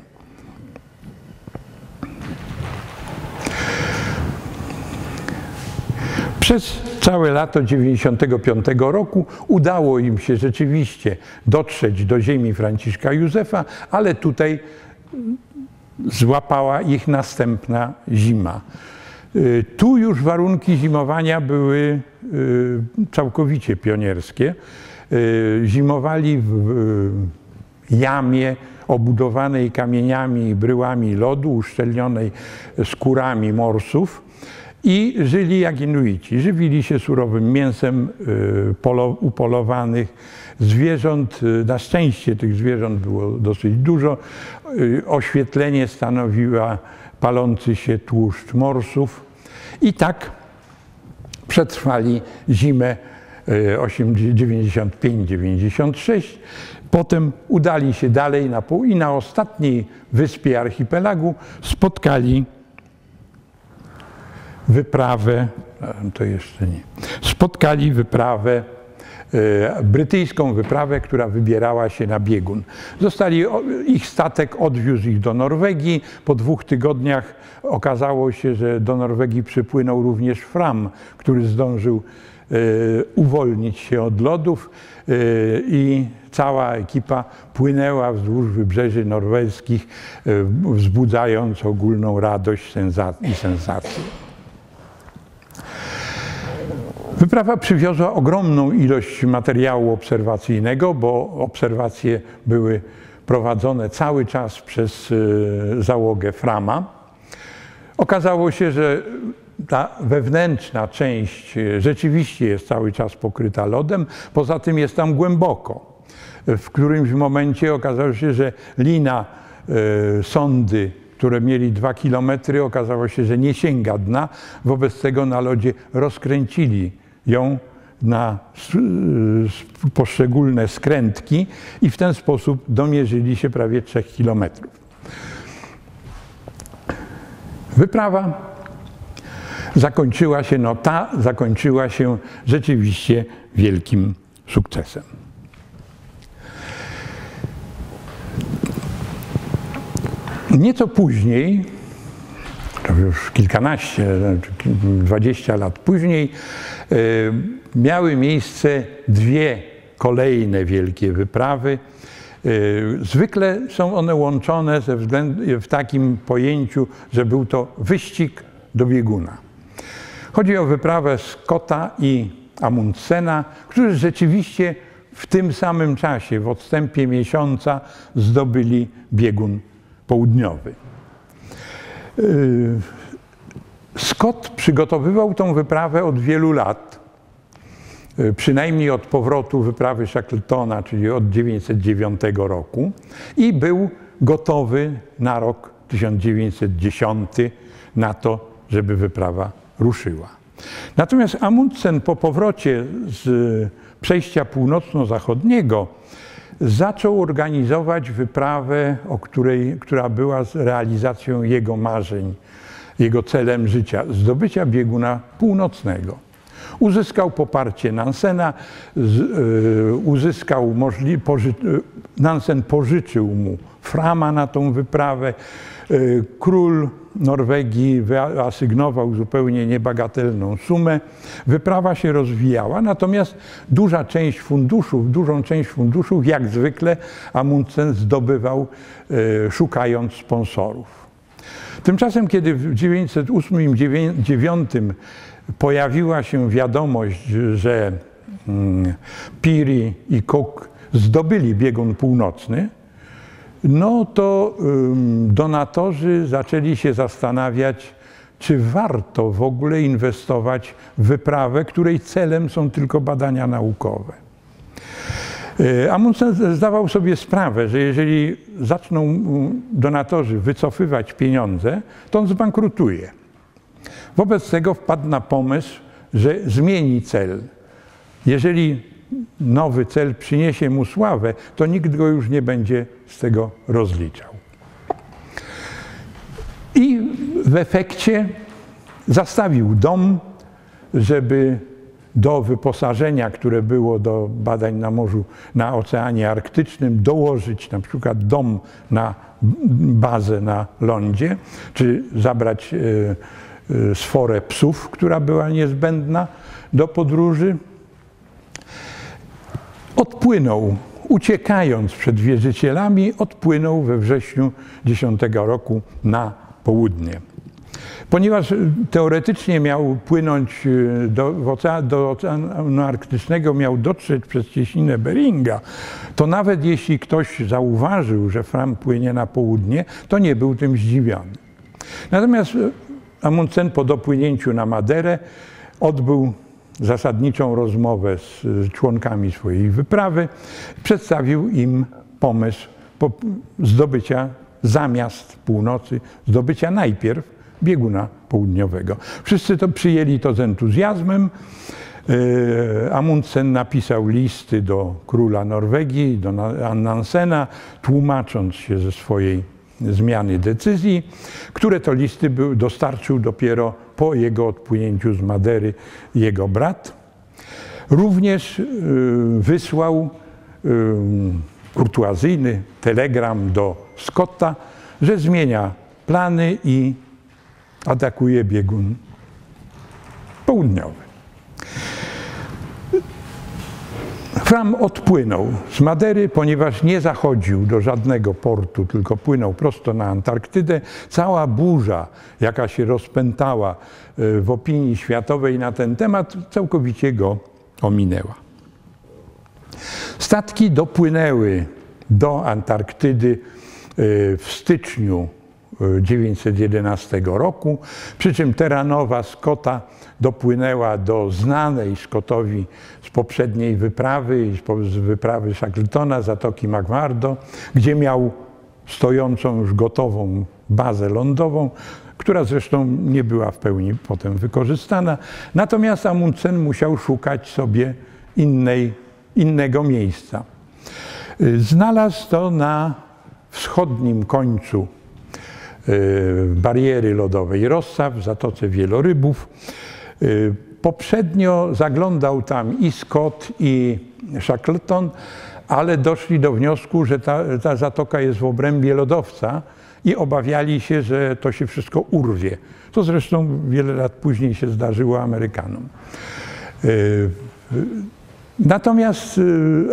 Przez całe lato 95 roku udało im się rzeczywiście dotrzeć do ziemi Franciszka Józefa, ale tutaj złapała ich następna zima. Y, tu już warunki zimowania były y, całkowicie pionierskie. Y, zimowali w jamie obudowanej kamieniami i bryłami lodu, uszczelnionej skórami morsów i żyli jak Inuici. Żywili się surowym mięsem upolowanych zwierząt. Na szczęście tych zwierząt było dosyć dużo. Y, oświetlenie stanowiła palący się tłuszcz morsów i tak przetrwali zimę 95-96. Potem udali się dalej na pół i na ostatniej wyspie archipelagu spotkali wyprawę, to jeszcze nie, spotkali wyprawę, brytyjską wyprawę, która wybierała się na biegun. Zostali, ich statek odwiózł ich do Norwegii. Po dwóch tygodniach okazało się, że do Norwegii przypłynął również Fram, który zdążył e, uwolnić się od lodów e, i cała ekipa płynęła wzdłuż wybrzeży norweskich, wzbudzając ogólną radość i sensację. Wyprawa przywiozła ogromną ilość materiału obserwacyjnego, bo obserwacje były prowadzone cały czas przez e, załogę Frama. Okazało się, że ta wewnętrzna część e, rzeczywiście jest cały czas pokryta lodem, poza tym jest tam głęboko. W którymś momencie okazało się, że lina e, sondy które mieli dwa kilometry, okazało się, że nie sięga dna. Wobec tego na lodzie rozkręcili ją na poszczególne skrętki i w ten sposób domierzyli się prawie 3 kilometrów. Wyprawa zakończyła się, no ta zakończyła się rzeczywiście wielkim sukcesem. Nieco później, to już kilkanaście, dwadzieścia lat później, e, miały miejsce dwie kolejne wielkie wyprawy. E, zwykle są one łączone ze względu, w takim pojęciu, że był to wyścig do bieguna. Chodzi o wyprawę Scotta i Amundsena, którzy rzeczywiście w tym samym czasie, w odstępie miesiąca, zdobyli biegun południowy. Y, Scott przygotowywał tą wyprawę od wielu lat, y, przynajmniej od powrotu wyprawy Shackletona, czyli od 1909 roku i był gotowy na rok 1910 na to, żeby wyprawa ruszyła. Natomiast Amundsen po powrocie z przejścia północno-zachodniego zaczął organizować wyprawę, o której, która była realizacją jego marzeń, jego celem życia zdobycia bieguna północnego. Uzyskał poparcie Nansena, z, y, uzyskał możli, poży, Nansen pożyczył mu Frama na tą wyprawę. Y, król Norwegii wyasygnował zupełnie niebagatelną sumę. Wyprawa się rozwijała, natomiast duża część funduszów, dużą część funduszów, jak zwykle, Amundsen zdobywał e, szukając sponsorów. Tymczasem, kiedy w 1908-1909 pojawiła się wiadomość, że mm, Piri i Cook zdobyli biegun północny, no to donatorzy zaczęli się zastanawiać, czy warto w ogóle inwestować w wyprawę, której celem są tylko badania naukowe. E, Amundsen zdawał sobie sprawę, że jeżeli zaczną donatorzy wycofywać pieniądze, to on zbankrutuje. Wobec tego wpadł na pomysł, że zmieni cel. Jeżeli nowy cel przyniesie mu sławę, to nikt go już nie będzie z tego rozliczał. I w efekcie zastawił dom, żeby do wyposażenia, które było do badań na morzu, na Oceanie Arktycznym, dołożyć na przykład dom na bazę na lądzie, czy zabrać e, e, sforę psów, która była niezbędna do podróży odpłynął, uciekając przed wierzycielami, odpłynął we wrześniu 10 roku na południe. Ponieważ teoretycznie miał płynąć e, do, do Oceanu Arktycznego, miał dotrzeć przez cieśninę Beringa, to nawet jeśli ktoś zauważył, że Fram płynie na południe, to nie był tym zdziwiony. Natomiast e, Amundsen po dopłynięciu na Maderę odbył zasadniczą rozmowę z członkami swojej wyprawy, przedstawił im pomysł zdobycia zamiast północy, zdobycia najpierw bieguna południowego. Wszyscy to przyjęli to z entuzjazmem. Amundsen napisał listy do króla Norwegii, do Nansena, tłumacząc się ze swojej zmiany decyzji, które to listy dostarczył dopiero po jego odpłynięciu z Madery jego brat. Również wysłał kurtuazyjny telegram do Scotta, że zmienia plany i atakuje biegun południowy. Fram odpłynął z Madery, ponieważ nie zachodził do żadnego portu, tylko płynął prosto na Antarktydę. Cała burza, jaka się rozpętała e, w opinii światowej na ten temat, całkowicie go ominęła. Statki dopłynęły do Antarktydy e, w styczniu 1911 roku, przy czym Terranowa Scotta dopłynęła do znanej Scottowi z poprzedniej wyprawy, z wyprawy Shackletona, Zatoki McMurdo, gdzie miał stojącą już gotową bazę lądową, która zresztą nie była w pełni potem wykorzystana. Natomiast Amundsen musiał szukać sobie innej, innego miejsca. Znalazł to na wschodnim końcu y, bariery lodowej Rossa w Zatoce Wielorybów. Y, poprzednio zaglądał tam i Scott, i Shackleton, ale doszli do wniosku, że ta, ta zatoka jest w obrębie lodowca i obawiali się, że to się wszystko urwie. To zresztą wiele lat później się zdarzyło Amerykanom. Y, natomiast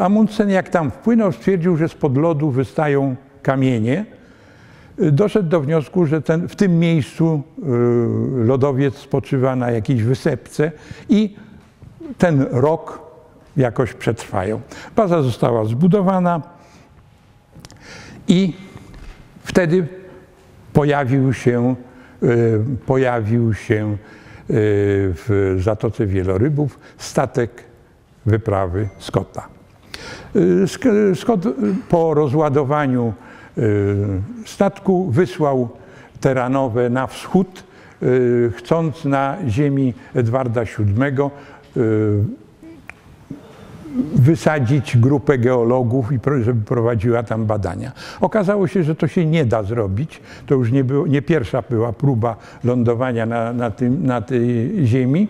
Amundsen, jak tam wpłynął, stwierdził, że spod lodu wystają kamienie, doszedł do wniosku, że ten, w tym miejscu y, lodowiec spoczywa na jakiejś wysepce i ten rok jakoś przetrwają. Baza została zbudowana i wtedy pojawił się, y, pojawił się y, w Zatoce Wielorybów statek wyprawy Scotta. Scott po rozładowaniu statku wysłał teranowe na wschód, y, chcąc na ziemi Edwarda VII y, wysadzić grupę geologów i żeby prowadziła tam badania. Okazało się, że to się nie da zrobić. To już nie, było, nie pierwsza była próba lądowania na, na, tym, na tej ziemi.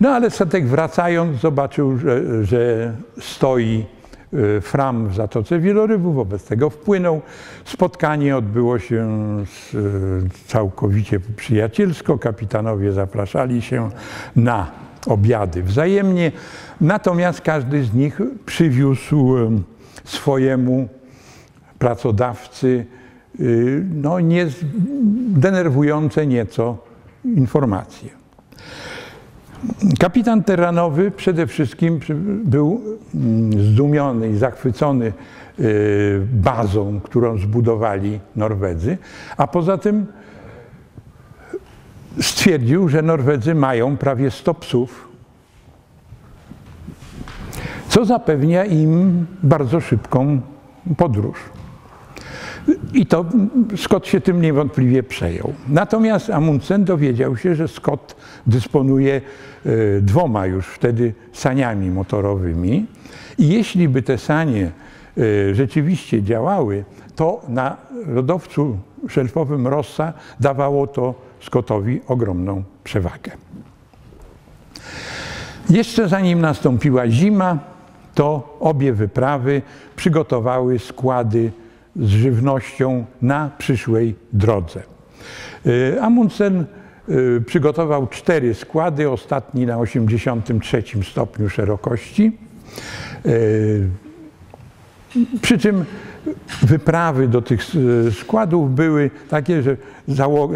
No ale statek wracając zobaczył, że, że stoi Y, Fram w Zatoce Wielorybu, wobec tego wpłynął. Spotkanie odbyło się y, całkowicie przyjacielsko. Kapitanowie zapraszali się na obiady wzajemnie, natomiast każdy z nich przywiózł y, swojemu pracodawcy no, nie, denerwujące nieco informacje. Kapitan terranowy przede wszystkim był mm, zdumiony i zachwycony y, bazą, którą zbudowali Norwedzy, a poza tym stwierdził, że Norwedzy mają prawie 100 psów, co zapewnia im bardzo szybką podróż. I to Scott się tym niewątpliwie przejął. Natomiast Amundsen dowiedział się, że Scott dysponuje e, dwoma już wtedy saniami motorowymi i jeśli by te sanie e, rzeczywiście działały, to na lodowcu szelfowym Rossa dawało to Scottowi ogromną przewagę. Jeszcze zanim nastąpiła zima, to obie wyprawy przygotowały składy z żywnością na przyszłej drodze. Y, Amundsen y, przygotował cztery składy, ostatni na 83 stopniu szerokości. Y, przy czym wyprawy do tych składów były takie, że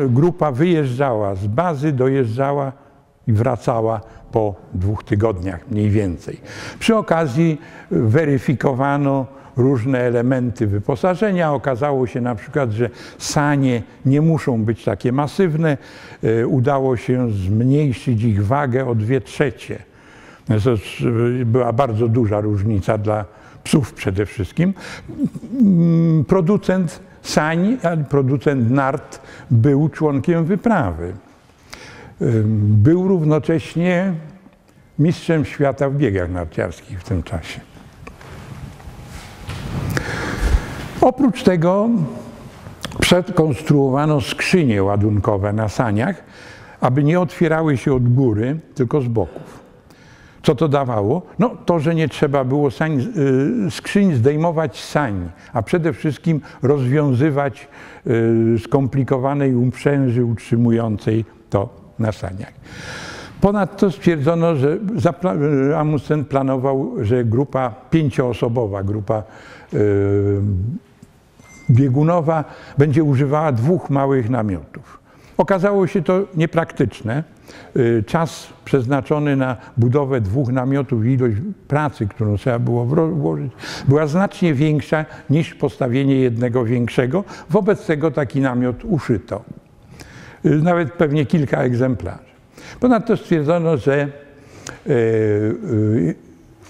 grupa wyjeżdżała z bazy, dojeżdżała i wracała po dwóch tygodniach mniej więcej. Przy okazji weryfikowano różne elementy wyposażenia. Okazało się na przykład, że sanie nie muszą być takie masywne. E, udało się zmniejszyć ich wagę o dwie trzecie. To była bardzo duża różnica dla psów przede wszystkim. Mm, producent sań, producent nart był członkiem wyprawy. Był równocześnie mistrzem świata w biegach narciarskich w tym czasie. Oprócz tego przekonstruowano skrzynie ładunkowe na saniach, aby nie otwierały się od góry, tylko z boków. Co to dawało? No to, że nie trzeba było sań, y, skrzyń zdejmować sań, a przede wszystkim rozwiązywać y, skomplikowanej uprzęży utrzymującej to na saniach. Ponadto stwierdzono, że Amundsen planował, że grupa pięcioosobowa, grupa y, biegunowa będzie używała dwóch małych namiotów. Okazało się to niepraktyczne. Y, czas przeznaczony na budowę dwóch namiotów i ilość pracy, którą trzeba było włożyć, była znacznie większa niż postawienie jednego większego. Wobec tego taki namiot uszyto. Y, nawet pewnie kilka egzemplarzy. Ponadto stwierdzono, że y,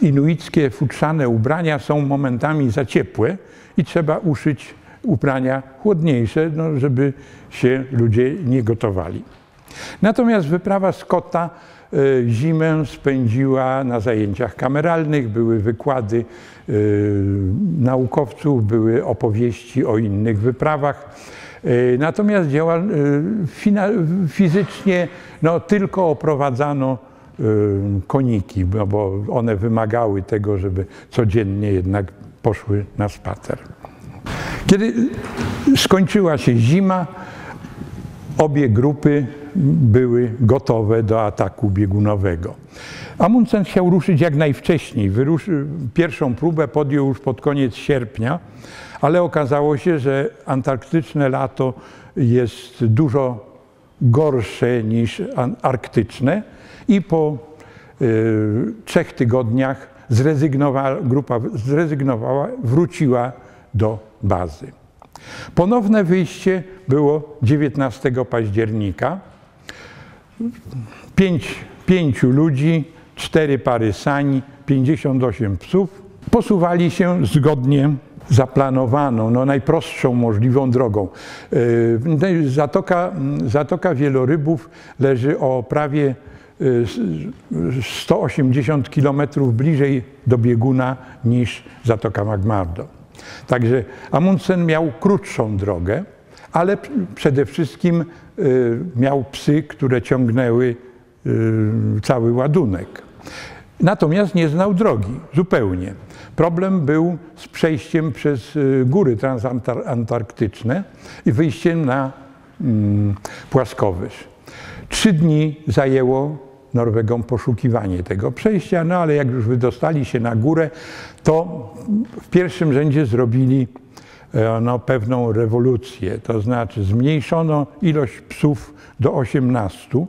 inuickie futrzane ubrania są momentami za ciepłe i trzeba uszyć ubrania chłodniejsze, no, żeby się ludzie nie gotowali. Natomiast wyprawa Scotta e, zimę spędziła na zajęciach kameralnych, były wykłady e, naukowców, były opowieści o innych wyprawach. E, natomiast fizycznie no, tylko oprowadzano koniki, bo one wymagały tego, żeby codziennie jednak poszły na spacer. Kiedy skończyła się zima, obie grupy były gotowe do ataku biegunowego. Amundsen chciał ruszyć jak najwcześniej. Wyruszy, pierwszą próbę podjął już pod koniec sierpnia, ale okazało się, że antarktyczne lato jest dużo gorsze niż arktyczne i po y, trzech tygodniach grupa zrezygnowała, wróciła do bazy. Ponowne wyjście było 19 października. Pięć, pięciu ludzi, cztery pary sań, 58 psów posuwali się zgodnie zaplanowaną, no najprostszą możliwą drogą. E, Zatoka, Zatoka Wielorybów leży o prawie 180 e, km bliżej do bieguna niż Zatoka Magmardo. Także Amundsen miał krótszą drogę, ale przede wszystkim y, miał psy, które ciągnęły y, cały ładunek. Natomiast nie znał drogi zupełnie. Problem był z przejściem przez y, góry transantarktyczne i wyjściem na mm, płaskowyż. Trzy dni zajęło Norwegom poszukiwanie tego przejścia, no ale jak już wydostali się na górę, to w pierwszym rzędzie zrobili e, no, pewną rewolucję, to znaczy zmniejszono ilość psów do 18. E,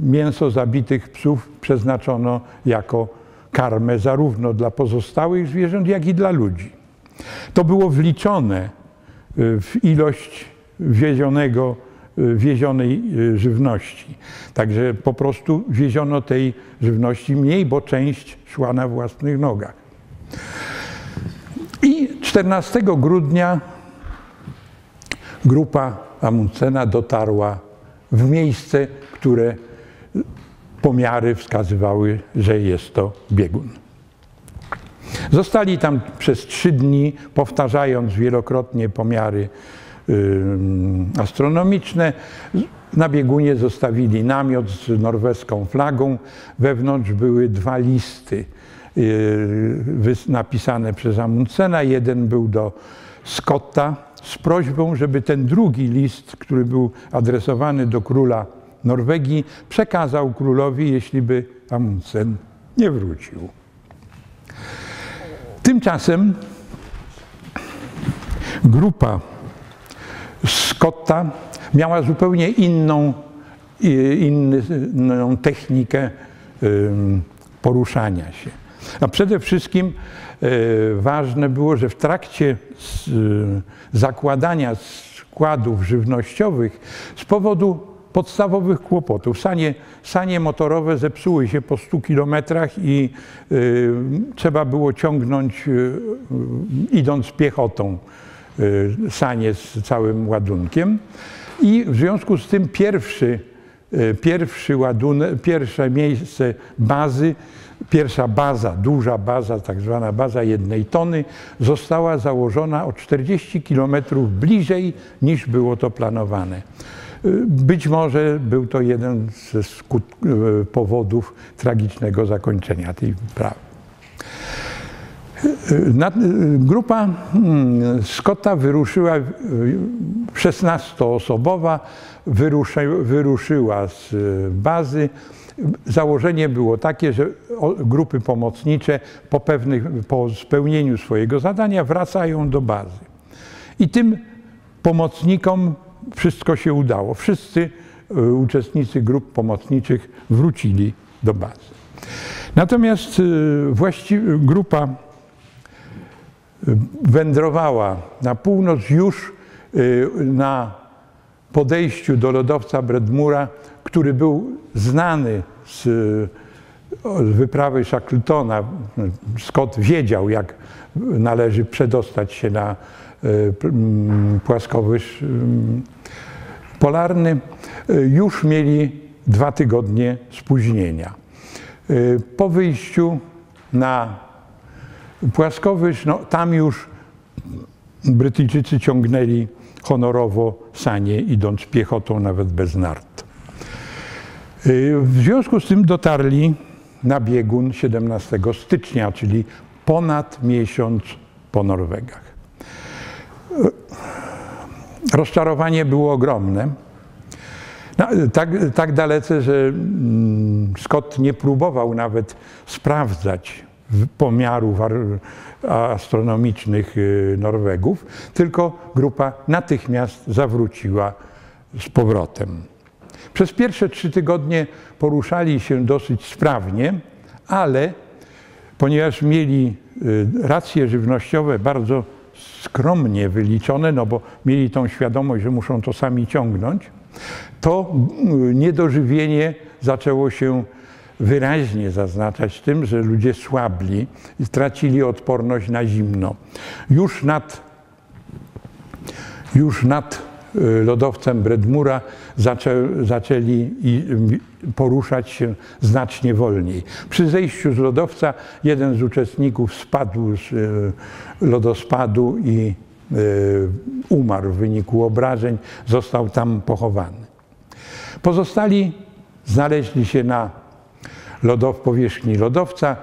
mięso zabitych psów przeznaczono jako karmę zarówno dla pozostałych zwierząt, jak i dla ludzi. To było wliczone e, w ilość wiezionego wiezionej y, żywności. Także po prostu wieziono tej żywności mniej, bo część szła na własnych nogach. I 14 grudnia grupa Amundsena dotarła w miejsce, które pomiary wskazywały, że jest to biegun. Zostali tam przez trzy dni, powtarzając wielokrotnie pomiary astronomiczne. Na biegunie zostawili namiot z norweską flagą. Wewnątrz były dwa listy y, napisane przez Amundsena. Jeden był do Scotta z prośbą, żeby ten drugi list, który był adresowany do króla Norwegii, przekazał królowi, jeśli by Amundsen nie wrócił. Tymczasem grupa Scotta miała zupełnie inną, inną technikę poruszania się. A przede wszystkim e, ważne było, że w trakcie zakładania składów żywnościowych z powodu podstawowych kłopotów. Sanie, sanie motorowe zepsuły się po 100 kilometrach i y, trzeba było ciągnąć y, idąc piechotą Y, sanie z całym ładunkiem. I w związku z tym pierwszy pierwszy ładunek, pierwsze miejsce bazy, pierwsza baza, duża baza, tak zwana baza jednej tony, została założona o 40 kilometrów bliżej niż było to planowane. Być może był to jeden ze powodów tragicznego zakończenia tej wyprawy. Grupa hmm, Scotta wyruszyła, 16-osobowa, wyruszyła z bazy. Założenie było takie, że grupy pomocnicze po, pewnych, po spełnieniu swojego zadania wracają do bazy. I tym pomocnikom wszystko się udało. Wszyscy uczestnicy grup pomocniczych wrócili do bazy. Natomiast właściwie grupa wędrowała na północ już na podejściu do lodowca Bredmura, który był znany z wyprawy Shackletona. Scott wiedział, jak należy przedostać się na płaskowyż polarny. Już mieli dwa tygodnie spóźnienia. Po wyjściu na płaskowyż, no, tam już Brytyjczycy ciągnęli honorowo sanie, idąc piechotą, nawet bez nart. W związku z tym dotarli na biegun 17 stycznia, czyli ponad miesiąc po Norwegach. Rozczarowanie było ogromne. No, tak, tak dalece, że Scott nie próbował nawet sprawdzać pomiarów astronomicznych Norwegów, tylko grupa natychmiast zawróciła z powrotem. Przez pierwsze trzy tygodnie poruszali się dosyć sprawnie, ale ponieważ mieli racje żywnościowe bardzo skromnie wyliczone, no bo mieli tą świadomość, że muszą to sami ciągnąć, to niedożywienie zaczęło się wyraźnie zaznaczać tym, że ludzie słabli i stracili odporność na zimno. Już nad, już nad lodowcem Bredmura zaczę, zaczęli poruszać się znacznie wolniej. Przy zejściu z lodowca jeden z uczestników spadł z lodospadu i umarł w wyniku obrażeń, został tam pochowany. Pozostali znaleźli się na lodow, powierzchni lodowca.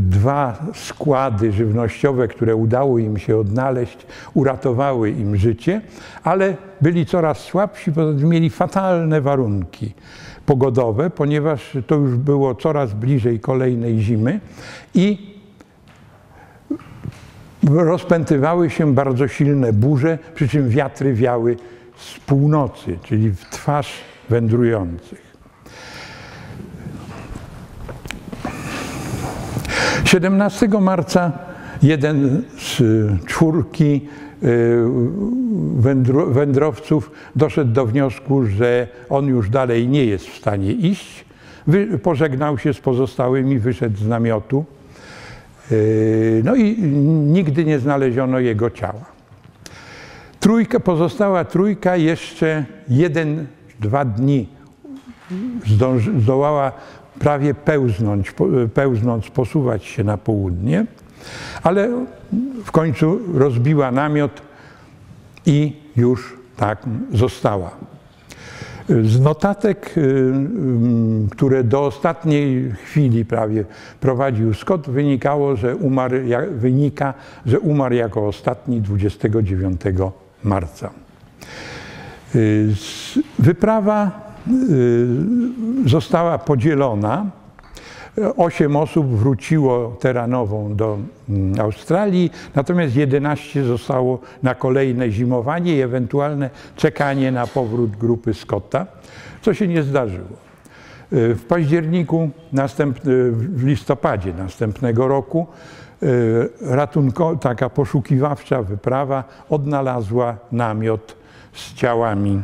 Dwa składy żywnościowe, które udało im się odnaleźć, uratowały im życie, ale byli coraz słabsi, bo mieli fatalne warunki pogodowe, ponieważ to już było coraz bliżej kolejnej zimy i rozpętywały się bardzo silne burze, przy czym wiatry wiały z północy, czyli w twarz wędrujących. 17 marca jeden z czwórki wędrowców doszedł do wniosku, że on już dalej nie jest w stanie iść. Pożegnał się z pozostałymi, wyszedł z namiotu. No i nigdy nie znaleziono jego ciała. Trójka, pozostała trójka jeszcze jeden, dwa dni zdołała prawie pełznąć, pełznąc, posuwać się na południe, ale w końcu rozbiła namiot i już tak została. Z notatek, y, y, które do ostatniej chwili prawie prowadził Scott, wynikało, że umarł, wynika, że umarł jako ostatni 29 marca. Y, wyprawa została podzielona. Osiem osób wróciło teranową do mm, Australii, natomiast 11 zostało na kolejne zimowanie i ewentualne czekanie na powrót grupy Scotta, co się nie zdarzyło. W październiku, w listopadzie następnego roku ratunko, taka poszukiwawcza wyprawa odnalazła namiot z ciałami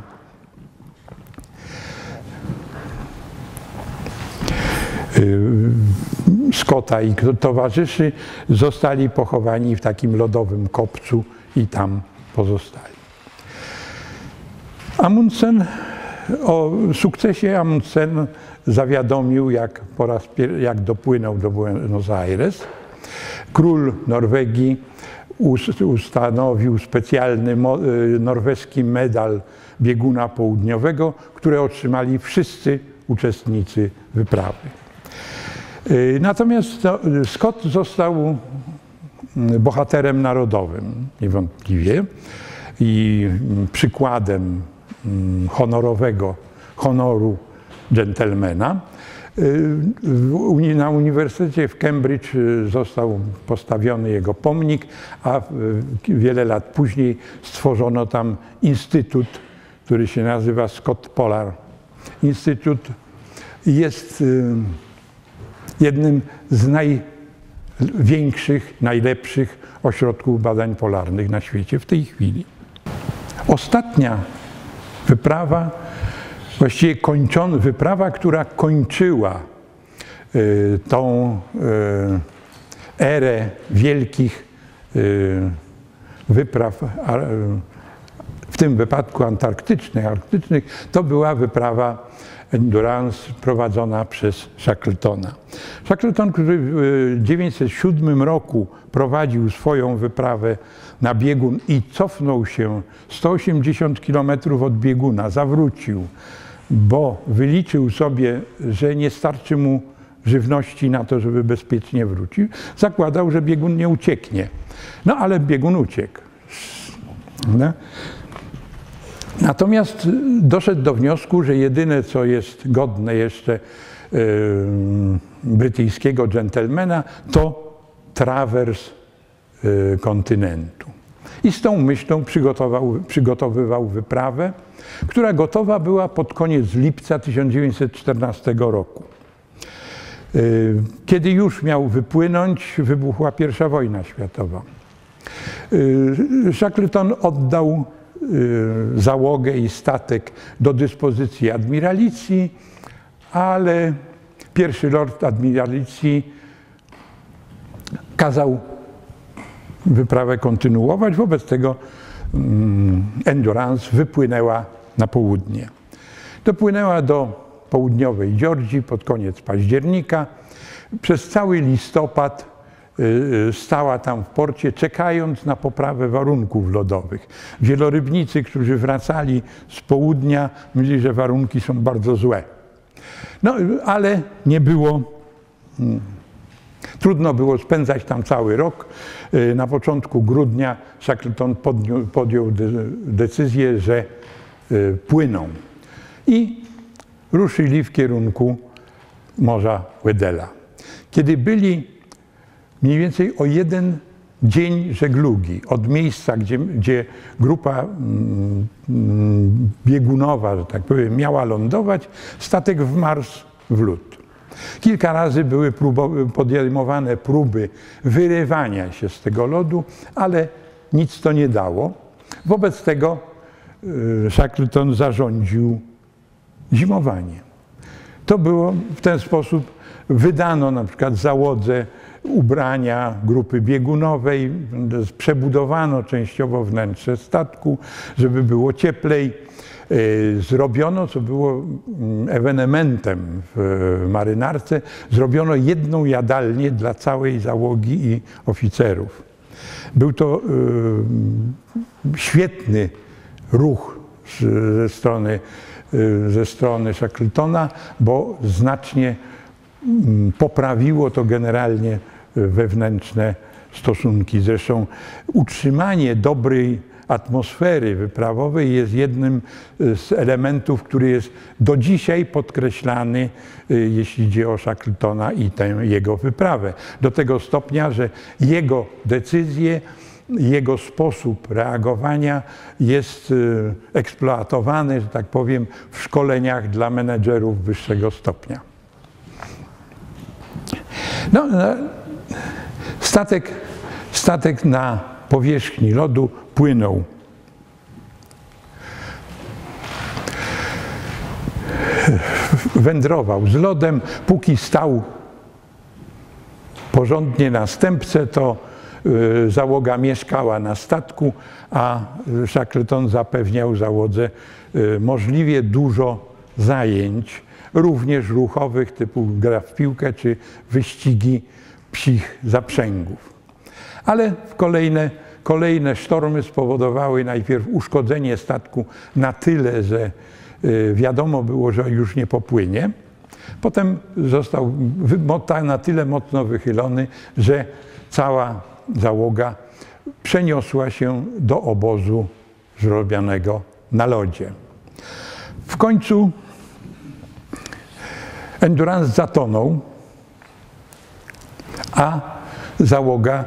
Scotta i towarzyszy zostali pochowani w takim lodowym kopcu i tam pozostali. Amundsen O sukcesie Amundsen zawiadomił, jak, po raz jak dopłynął do Buenos Aires. Król Norwegii ustanowił specjalny norweski medal bieguna południowego, które otrzymali wszyscy uczestnicy wyprawy. Natomiast Scott został bohaterem narodowym, niewątpliwie, i przykładem honorowego honoru dżentelmena. Na Uniwersytecie w Cambridge został postawiony jego pomnik, a wiele lat później stworzono tam instytut, który się nazywa Scott Polar. Instytut jest jednym z największych, najlepszych ośrodków badań polarnych na świecie w tej chwili. Ostatnia wyprawa, właściwie kończona, wyprawa, która kończyła y, tą y, erę wielkich y, wypraw, w tym wypadku antarktycznych, arktycznych, to była wyprawa Endurance prowadzona przez Shackletona. Shackleton, który w 1907 roku prowadził swoją wyprawę na biegun i cofnął się 180 km od bieguna, zawrócił, bo wyliczył sobie, że nie starczy mu żywności na to, żeby bezpiecznie wrócił, zakładał, że biegun nie ucieknie. No ale biegun uciekł. No. Natomiast doszedł do wniosku, że jedyne, co jest godne jeszcze brytyjskiego dżentelmena, to trawers yy, kontynentu. I z tą myślą przygotowywał wyprawę, która gotowa była pod koniec lipca 1914 roku. Yy, kiedy już miał wypłynąć, wybuchła I wojna światowa. Shackleton oddał załogę i statek do dyspozycji admiralicji, ale pierwszy lord admiralicji kazał wyprawę kontynuować, wobec tego mm, Endurance wypłynęła na południe. Dopłynęła do południowej Georgii pod koniec października. Przez cały listopad Y, y, stała tam w porcie, czekając na poprawę warunków lodowych. Wielorybnicy, którzy wracali z południa, mówili, że warunki są bardzo złe. No, ale nie było. Hmm, trudno było spędzać tam cały rok. Y, na początku grudnia Shackleton podjął decyzję, że płyną. I ruszyli w kierunku Morza Wedela. Kiedy byli mniej więcej o jeden dzień żeglugi od miejsca, gdzie, gdzie grupa mm, mm, biegunowa, że tak powiem, miała lądować, statek wmarzł w lód. Kilka razy były podejmowane próby wyrywania się z tego lodu, ale nic to nie dało. Wobec tego y, Shackleton zarządził zimowanie. To było w ten sposób, wydano na przykład załodze ubrania grupy biegunowej, przebudowano częściowo wnętrze statku, żeby było cieplej. E, zrobiono, co było mm, ewenementem w marynarce, zrobiono jedną jadalnię dla całej załogi i oficerów. Był to e, świetny ruch ze strony, e, ze strony Shackletona, bo znacznie mm, poprawiło to generalnie wewnętrzne stosunki. Zresztą utrzymanie dobrej atmosfery wyprawowej jest jednym z elementów, który jest do dzisiaj podkreślany, y, jeśli idzie o Shackletona i tę jego wyprawę. Do tego stopnia, że jego decyzje, jego sposób reagowania jest y, eksploatowany, że tak powiem, w szkoleniach dla menedżerów wyższego stopnia. No, no Statek, statek na powierzchni lodu płynął. Wędrował z lodem, póki stał porządnie następcę, to załoga mieszkała na statku, a Shackleton zapewniał załodze możliwie dużo zajęć, również ruchowych, typu gra w piłkę czy wyścigi psich zaprzęgów. Ale kolejne, kolejne sztormy spowodowały najpierw uszkodzenie statku na tyle, że wiadomo było, że już nie popłynie. Potem został na tyle mocno wychylony, że cała załoga przeniosła się do obozu zrobionego na lodzie. W końcu Endurance zatonął, a załoga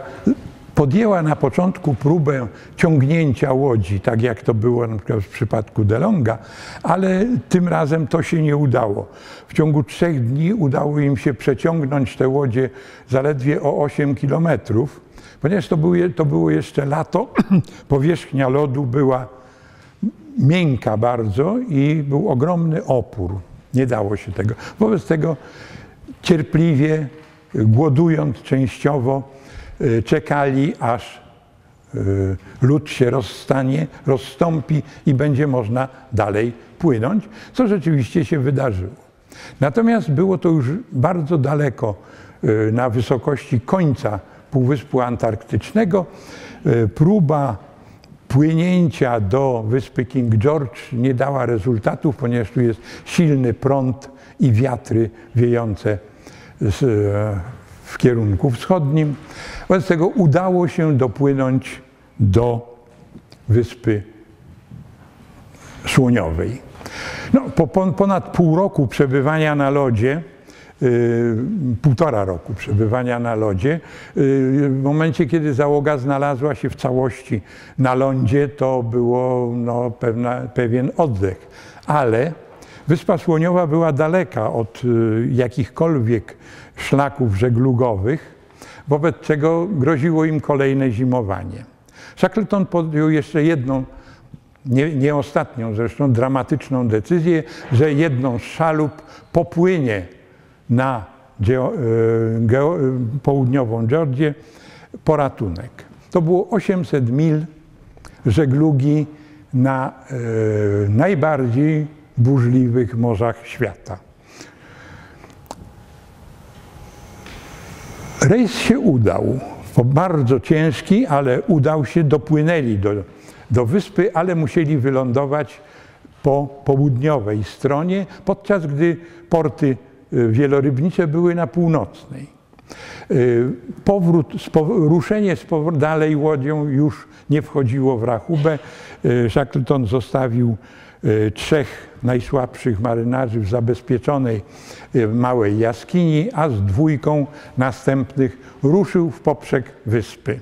podjęła na początku próbę ciągnięcia łodzi, tak jak to było na przykład w przypadku DeLonga, ale tym razem to się nie udało. W ciągu trzech dni udało im się przeciągnąć te łodzie zaledwie o 8 kilometrów, ponieważ to, to było jeszcze lato, powierzchnia lodu była miękka bardzo i był ogromny opór. Nie dało się tego. Wobec tego cierpliwie, głodując częściowo, y, czekali, aż y, lód się rozstanie, rozstąpi i będzie można dalej płynąć, co rzeczywiście się wydarzyło. Natomiast było to już bardzo daleko y, na wysokości końca Półwyspu Antarktycznego. Próba płynięcia do wyspy King George nie dała rezultatów, ponieważ tu jest silny prąd i wiatry wiejące z, w kierunku wschodnim. Wobec tego udało się dopłynąć do wyspy Słoniowej. No, po ponad pół roku przebywania na lodzie, Y, półtora roku przebywania na lodzie. Y, w momencie, kiedy załoga znalazła się w całości na lądzie, to było no, pewna, pewien oddech. Ale Wyspa Słoniowa była daleka od y, jakichkolwiek szlaków żeglugowych, wobec czego groziło im kolejne zimowanie. Shackleton podjął jeszcze jedną, nie, nie ostatnią zresztą, dramatyczną decyzję, że jedną z szalup popłynie na e, południową Georgię po ratunek. To było 800 mil żeglugi na e, najbardziej burzliwych morzach świata. Rejs się udał. Bardzo ciężki, ale udał się, dopłynęli do, do wyspy, ale musieli wylądować po południowej stronie, podczas gdy porty Y, wielorybnicze były na północnej. Y, powrót, ruszenie z dalej łodzią już nie wchodziło w rachubę. Y, Shackleton zostawił trzech najsłabszych marynarzy w zabezpieczonej małej jaskini, a z dwójką następnych ruszył w poprzek wyspy.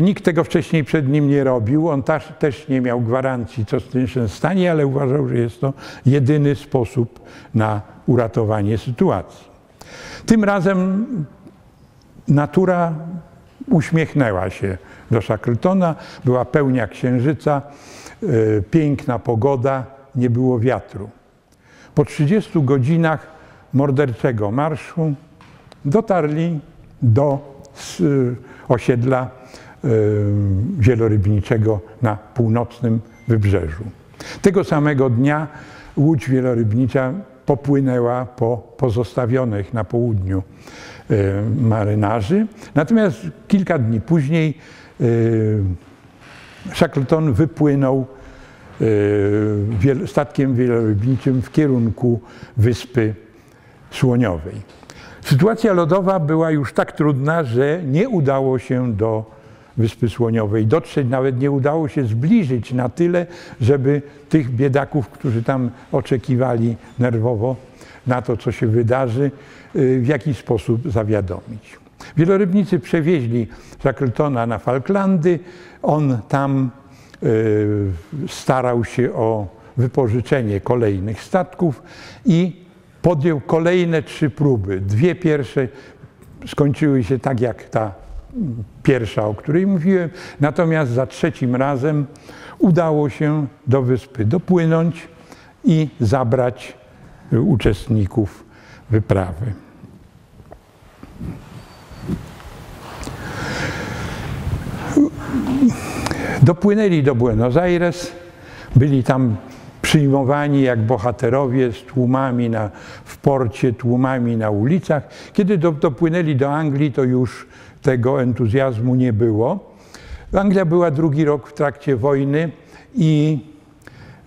Nikt tego wcześniej przed nim nie robił. On też nie miał gwarancji, co z tym się stanie, ale uważał, że jest to jedyny sposób na uratowanie sytuacji. Tym razem natura uśmiechnęła się do Shackletona. Była pełnia księżyca, piękna pogoda, nie było wiatru. Po 30 godzinach morderczego marszu dotarli do osiedla wielorybniczego na północnym wybrzeżu. Tego samego dnia łódź wielorybnicza popłynęła po pozostawionych na południu marynarzy. Natomiast kilka dni później Shackleton wypłynął statkiem wielorybniczym w kierunku wyspy Słoniowej. Sytuacja lodowa była już tak trudna, że nie udało się do Wyspy Słoniowej dotrzeć, nawet nie udało się zbliżyć na tyle, żeby tych biedaków, którzy tam oczekiwali nerwowo na to, co się wydarzy, y, w jakiś sposób zawiadomić. Wielorybnicy przewieźli Shackletona na Falklandy. On tam y, starał się o wypożyczenie kolejnych statków i podjął kolejne trzy próby. Dwie pierwsze skończyły się tak jak ta pierwsza, o której mówiłem, natomiast za trzecim razem udało się do wyspy dopłynąć i zabrać uczestników wyprawy. Dopłynęli do Buenos Aires, byli tam przyjmowani jak bohaterowie z tłumami na, w porcie, tłumami na ulicach. Kiedy do, dopłynęli do Anglii, to już tego entuzjazmu nie było. Anglia była drugi rok w trakcie wojny i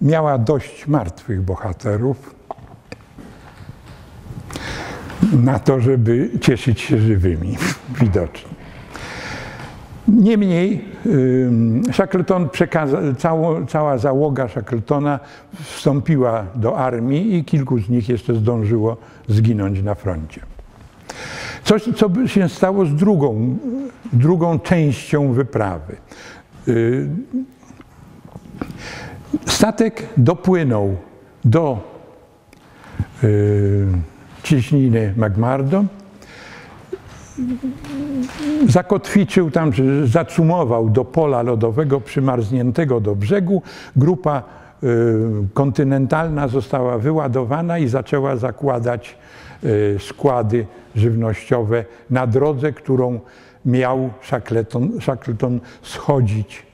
miała dość martwych bohaterów na to, żeby cieszyć się żywymi, widocznie. Niemniej Shackleton cało, cała załoga Shackletona wstąpiła do armii i kilku z nich jeszcze zdążyło zginąć na froncie. Coś, co by się stało z drugą, drugą częścią wyprawy. Statek dopłynął do y, cieśniny McMurdo, zakotwiczył tam, zacumował do pola lodowego przymarzniętego do brzegu. Grupa y, kontynentalna została wyładowana i zaczęła zakładać y, składy żywnościowe na drodze, którą miał Shackleton, Shackleton schodzić,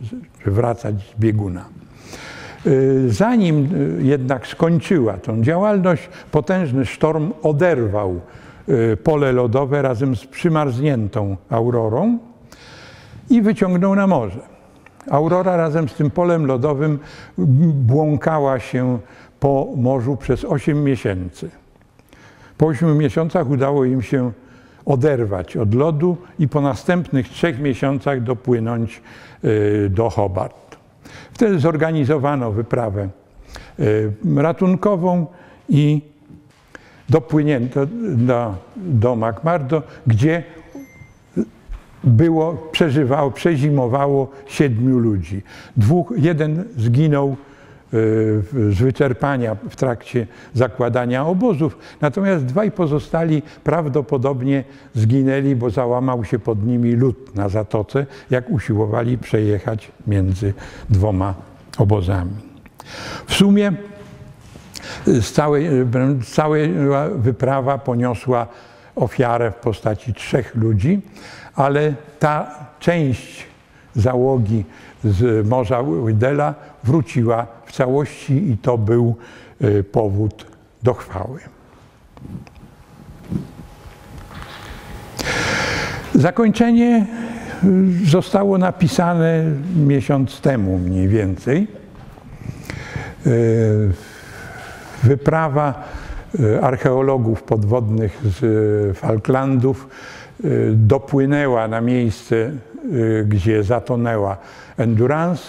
wracać z bieguna. Y, zanim jednak skończyła tą działalność, potężny sztorm oderwał pole lodowe razem z przymarzniętą aurorą i wyciągnął na morze. Aurora razem z tym polem lodowym błąkała się po morzu przez 8 miesięcy. Po 8 miesiącach udało im się oderwać od lodu i po następnych trzech miesiącach dopłynąć y, do Hobart. Wtedy zorganizowano wyprawę y, ratunkową i dopłynięto do, do McMurdo, gdzie było, przeżywało, przezimowało siedmiu ludzi. Dwóch, jeden zginął e, z wyczerpania w trakcie zakładania obozów, natomiast dwaj pozostali prawdopodobnie zginęli, bo załamał się pod nimi lód na zatoce, jak usiłowali przejechać między dwoma obozami. W sumie z całej, wyprawa poniosła ofiarę w postaci trzech ludzi, ale ta część załogi z Morza Łydela wróciła w całości i to był e, powód do chwały. Zakończenie e, zostało napisane miesiąc temu mniej więcej. Wyprawa e, archeologów podwodnych z e, Falklandów e, dopłynęła na miejsce, gdzie zatonęła Endurance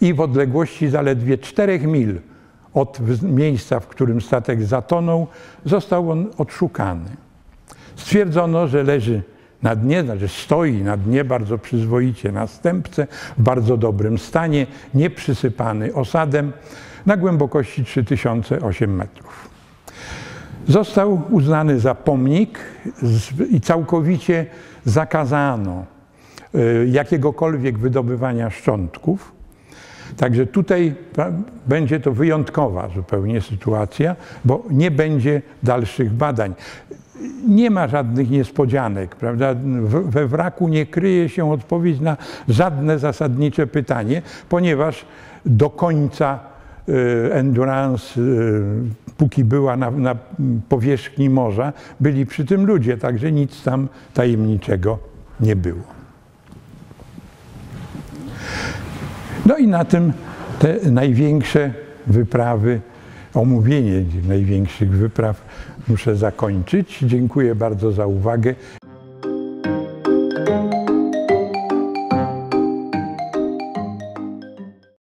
i w odległości zaledwie 4 mil od miejsca, w którym statek zatonął, został on odszukany. Stwierdzono, że leży na dnie, znaczy stoi na dnie bardzo przyzwoicie następce, w bardzo dobrym stanie, nieprzysypany osadem na głębokości 3008 metrów. Został uznany za pomnik i całkowicie zakazano y, jakiegokolwiek wydobywania szczątków. Także tutaj będzie to wyjątkowa zupełnie sytuacja, bo nie będzie dalszych badań. Nie ma żadnych niespodzianek, prawda? We wraku nie kryje się odpowiedź na żadne zasadnicze pytanie, ponieważ do końca endurance, y, póki była na, na, powierzchni morza, byli przy tym ludzie, także nic tam tajemniczego nie było. No i na tym te największe wyprawy, omówienie największych wypraw muszę zakończyć. Dziękuję bardzo za uwagę